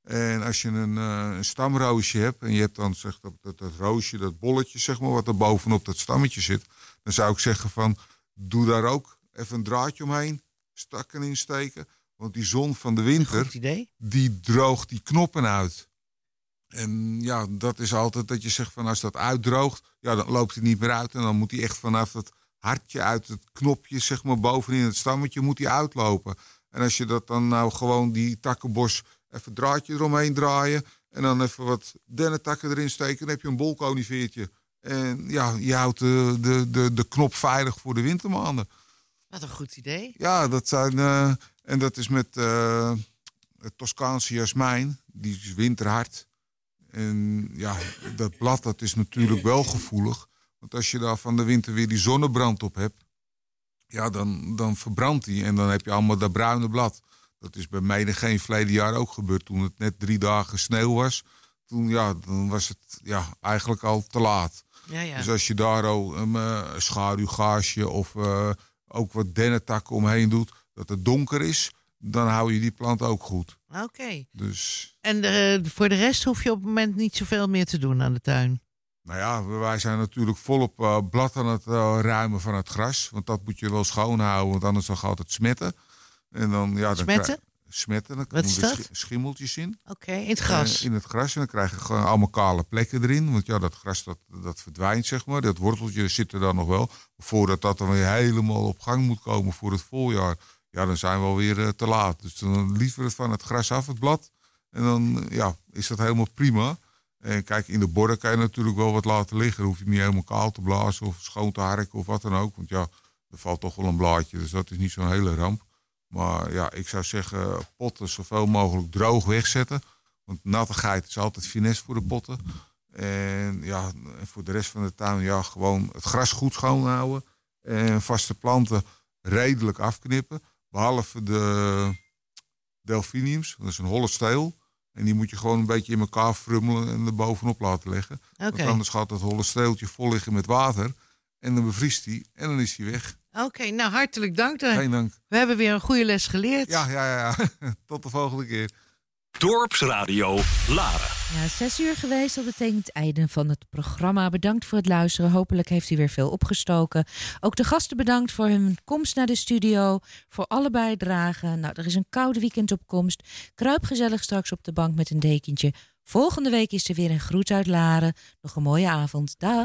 En als je een, eh, een stamroosje hebt en je hebt dan zeg, dat, dat, dat roosje, dat bolletje zeg maar, wat er bovenop dat stammetje zit. Dan zou ik zeggen van, doe daar ook even een draadje omheen, stakken insteken. Want die zon van de winter, die droogt die knoppen uit. En ja, dat is altijd dat je zegt van als dat uitdroogt, ja, dan loopt hij niet meer uit. En dan moet hij echt vanaf het hartje uit het knopje, zeg maar bovenin het stammetje, moet hij uitlopen. En als je dat dan nou gewoon die takkenbos even draadje eromheen draaien. En dan even wat dennetakken erin steken, dan heb je een bolconiveertje. En ja, je houdt de, de, de, de knop veilig voor de wintermaanden. Wat een goed idee. Ja, dat zijn. eh, en dat is met eh, het Toscaanse jasmijn. Die is winterhard. En ja, dat blad dat is natuurlijk wel gevoelig. Want als je daar van de winter weer die zonnebrand op hebt. Ja, dan, dan verbrandt die. En dan heb je allemaal dat bruine blad. Dat is bij mij geen verleden jaar ook gebeurd. Toen het net drie dagen sneeuw was. Toen, ja, dan was het ja, eigenlijk al te laat. Ja, ja. Dus als je daar ook een eh, schaduwgaasje of eh, ook wat dennetakken omheen doet, dat het donker is, dan hou je die plant ook goed. Oké. Dus En eh, voor de rest hoef je op het moment niet zoveel meer te doen aan de tuin. Nou ja, wij zijn natuurlijk volop eh, blad aan het eh, ruimen van het gras. Want dat moet je wel schoonhouden, want anders dan gaat het smetten. En dan, ja, dan Smetten? krijg- Smetten, dan komen er schimmeltjes in. Oké, in het gras. Eh, in het gras. En dan krijg je gewoon allemaal kale plekken erin. Want ja, dat gras dat, dat verdwijnt, zeg maar. Dat worteltje zit er dan nog wel. Voordat dat dan weer helemaal op gang moet komen voor het voorjaar. Ja, dan zijn we alweer te laat. Dus dan liever het van het gras af, het blad. En dan ja, is dat helemaal prima. En kijk, in de borden kan je natuurlijk wel wat laten liggen. Dan hoef je niet helemaal kaal te blazen of schoon te harken of wat dan ook. Want ja, er valt toch wel een blaadje. Dus dat is niet zo'n hele ramp. Maar ja, ik zou zeggen, potten zoveel mogelijk droog wegzetten. Want nattigheid is altijd finesse voor de potten. En ja, voor de rest van de tuin, ja, gewoon het gras goed schoonhouden. En vaste planten redelijk afknippen. Behalve de delphiniums, dat is een holle steel. En die moet je gewoon een beetje in elkaar frummelen en er bovenop laten leggen. Oké. Want anders gaat dat holle steeltje vol liggen met water. En dan bevriest die en dan is hij weg. Oké, nou hartelijk dank. Dan. Geen dank. We hebben weer een goede les geleerd. Ja, ja, ja. Tot de volgende keer. Dorpsradio Laren. Ja, zes uur geweest. Dat betekent einde van het programma. Bedankt voor het luisteren. Hopelijk heeft u weer veel opgestoken. Ook de gasten bedankt voor hun komst naar de studio. Voor alle bijdragen. Nou, er is een koude weekend op komst. Kruip gezellig straks op de bank met een dekentje. Volgende week is er weer een groet uit Laren. Nog een mooie avond. Dag.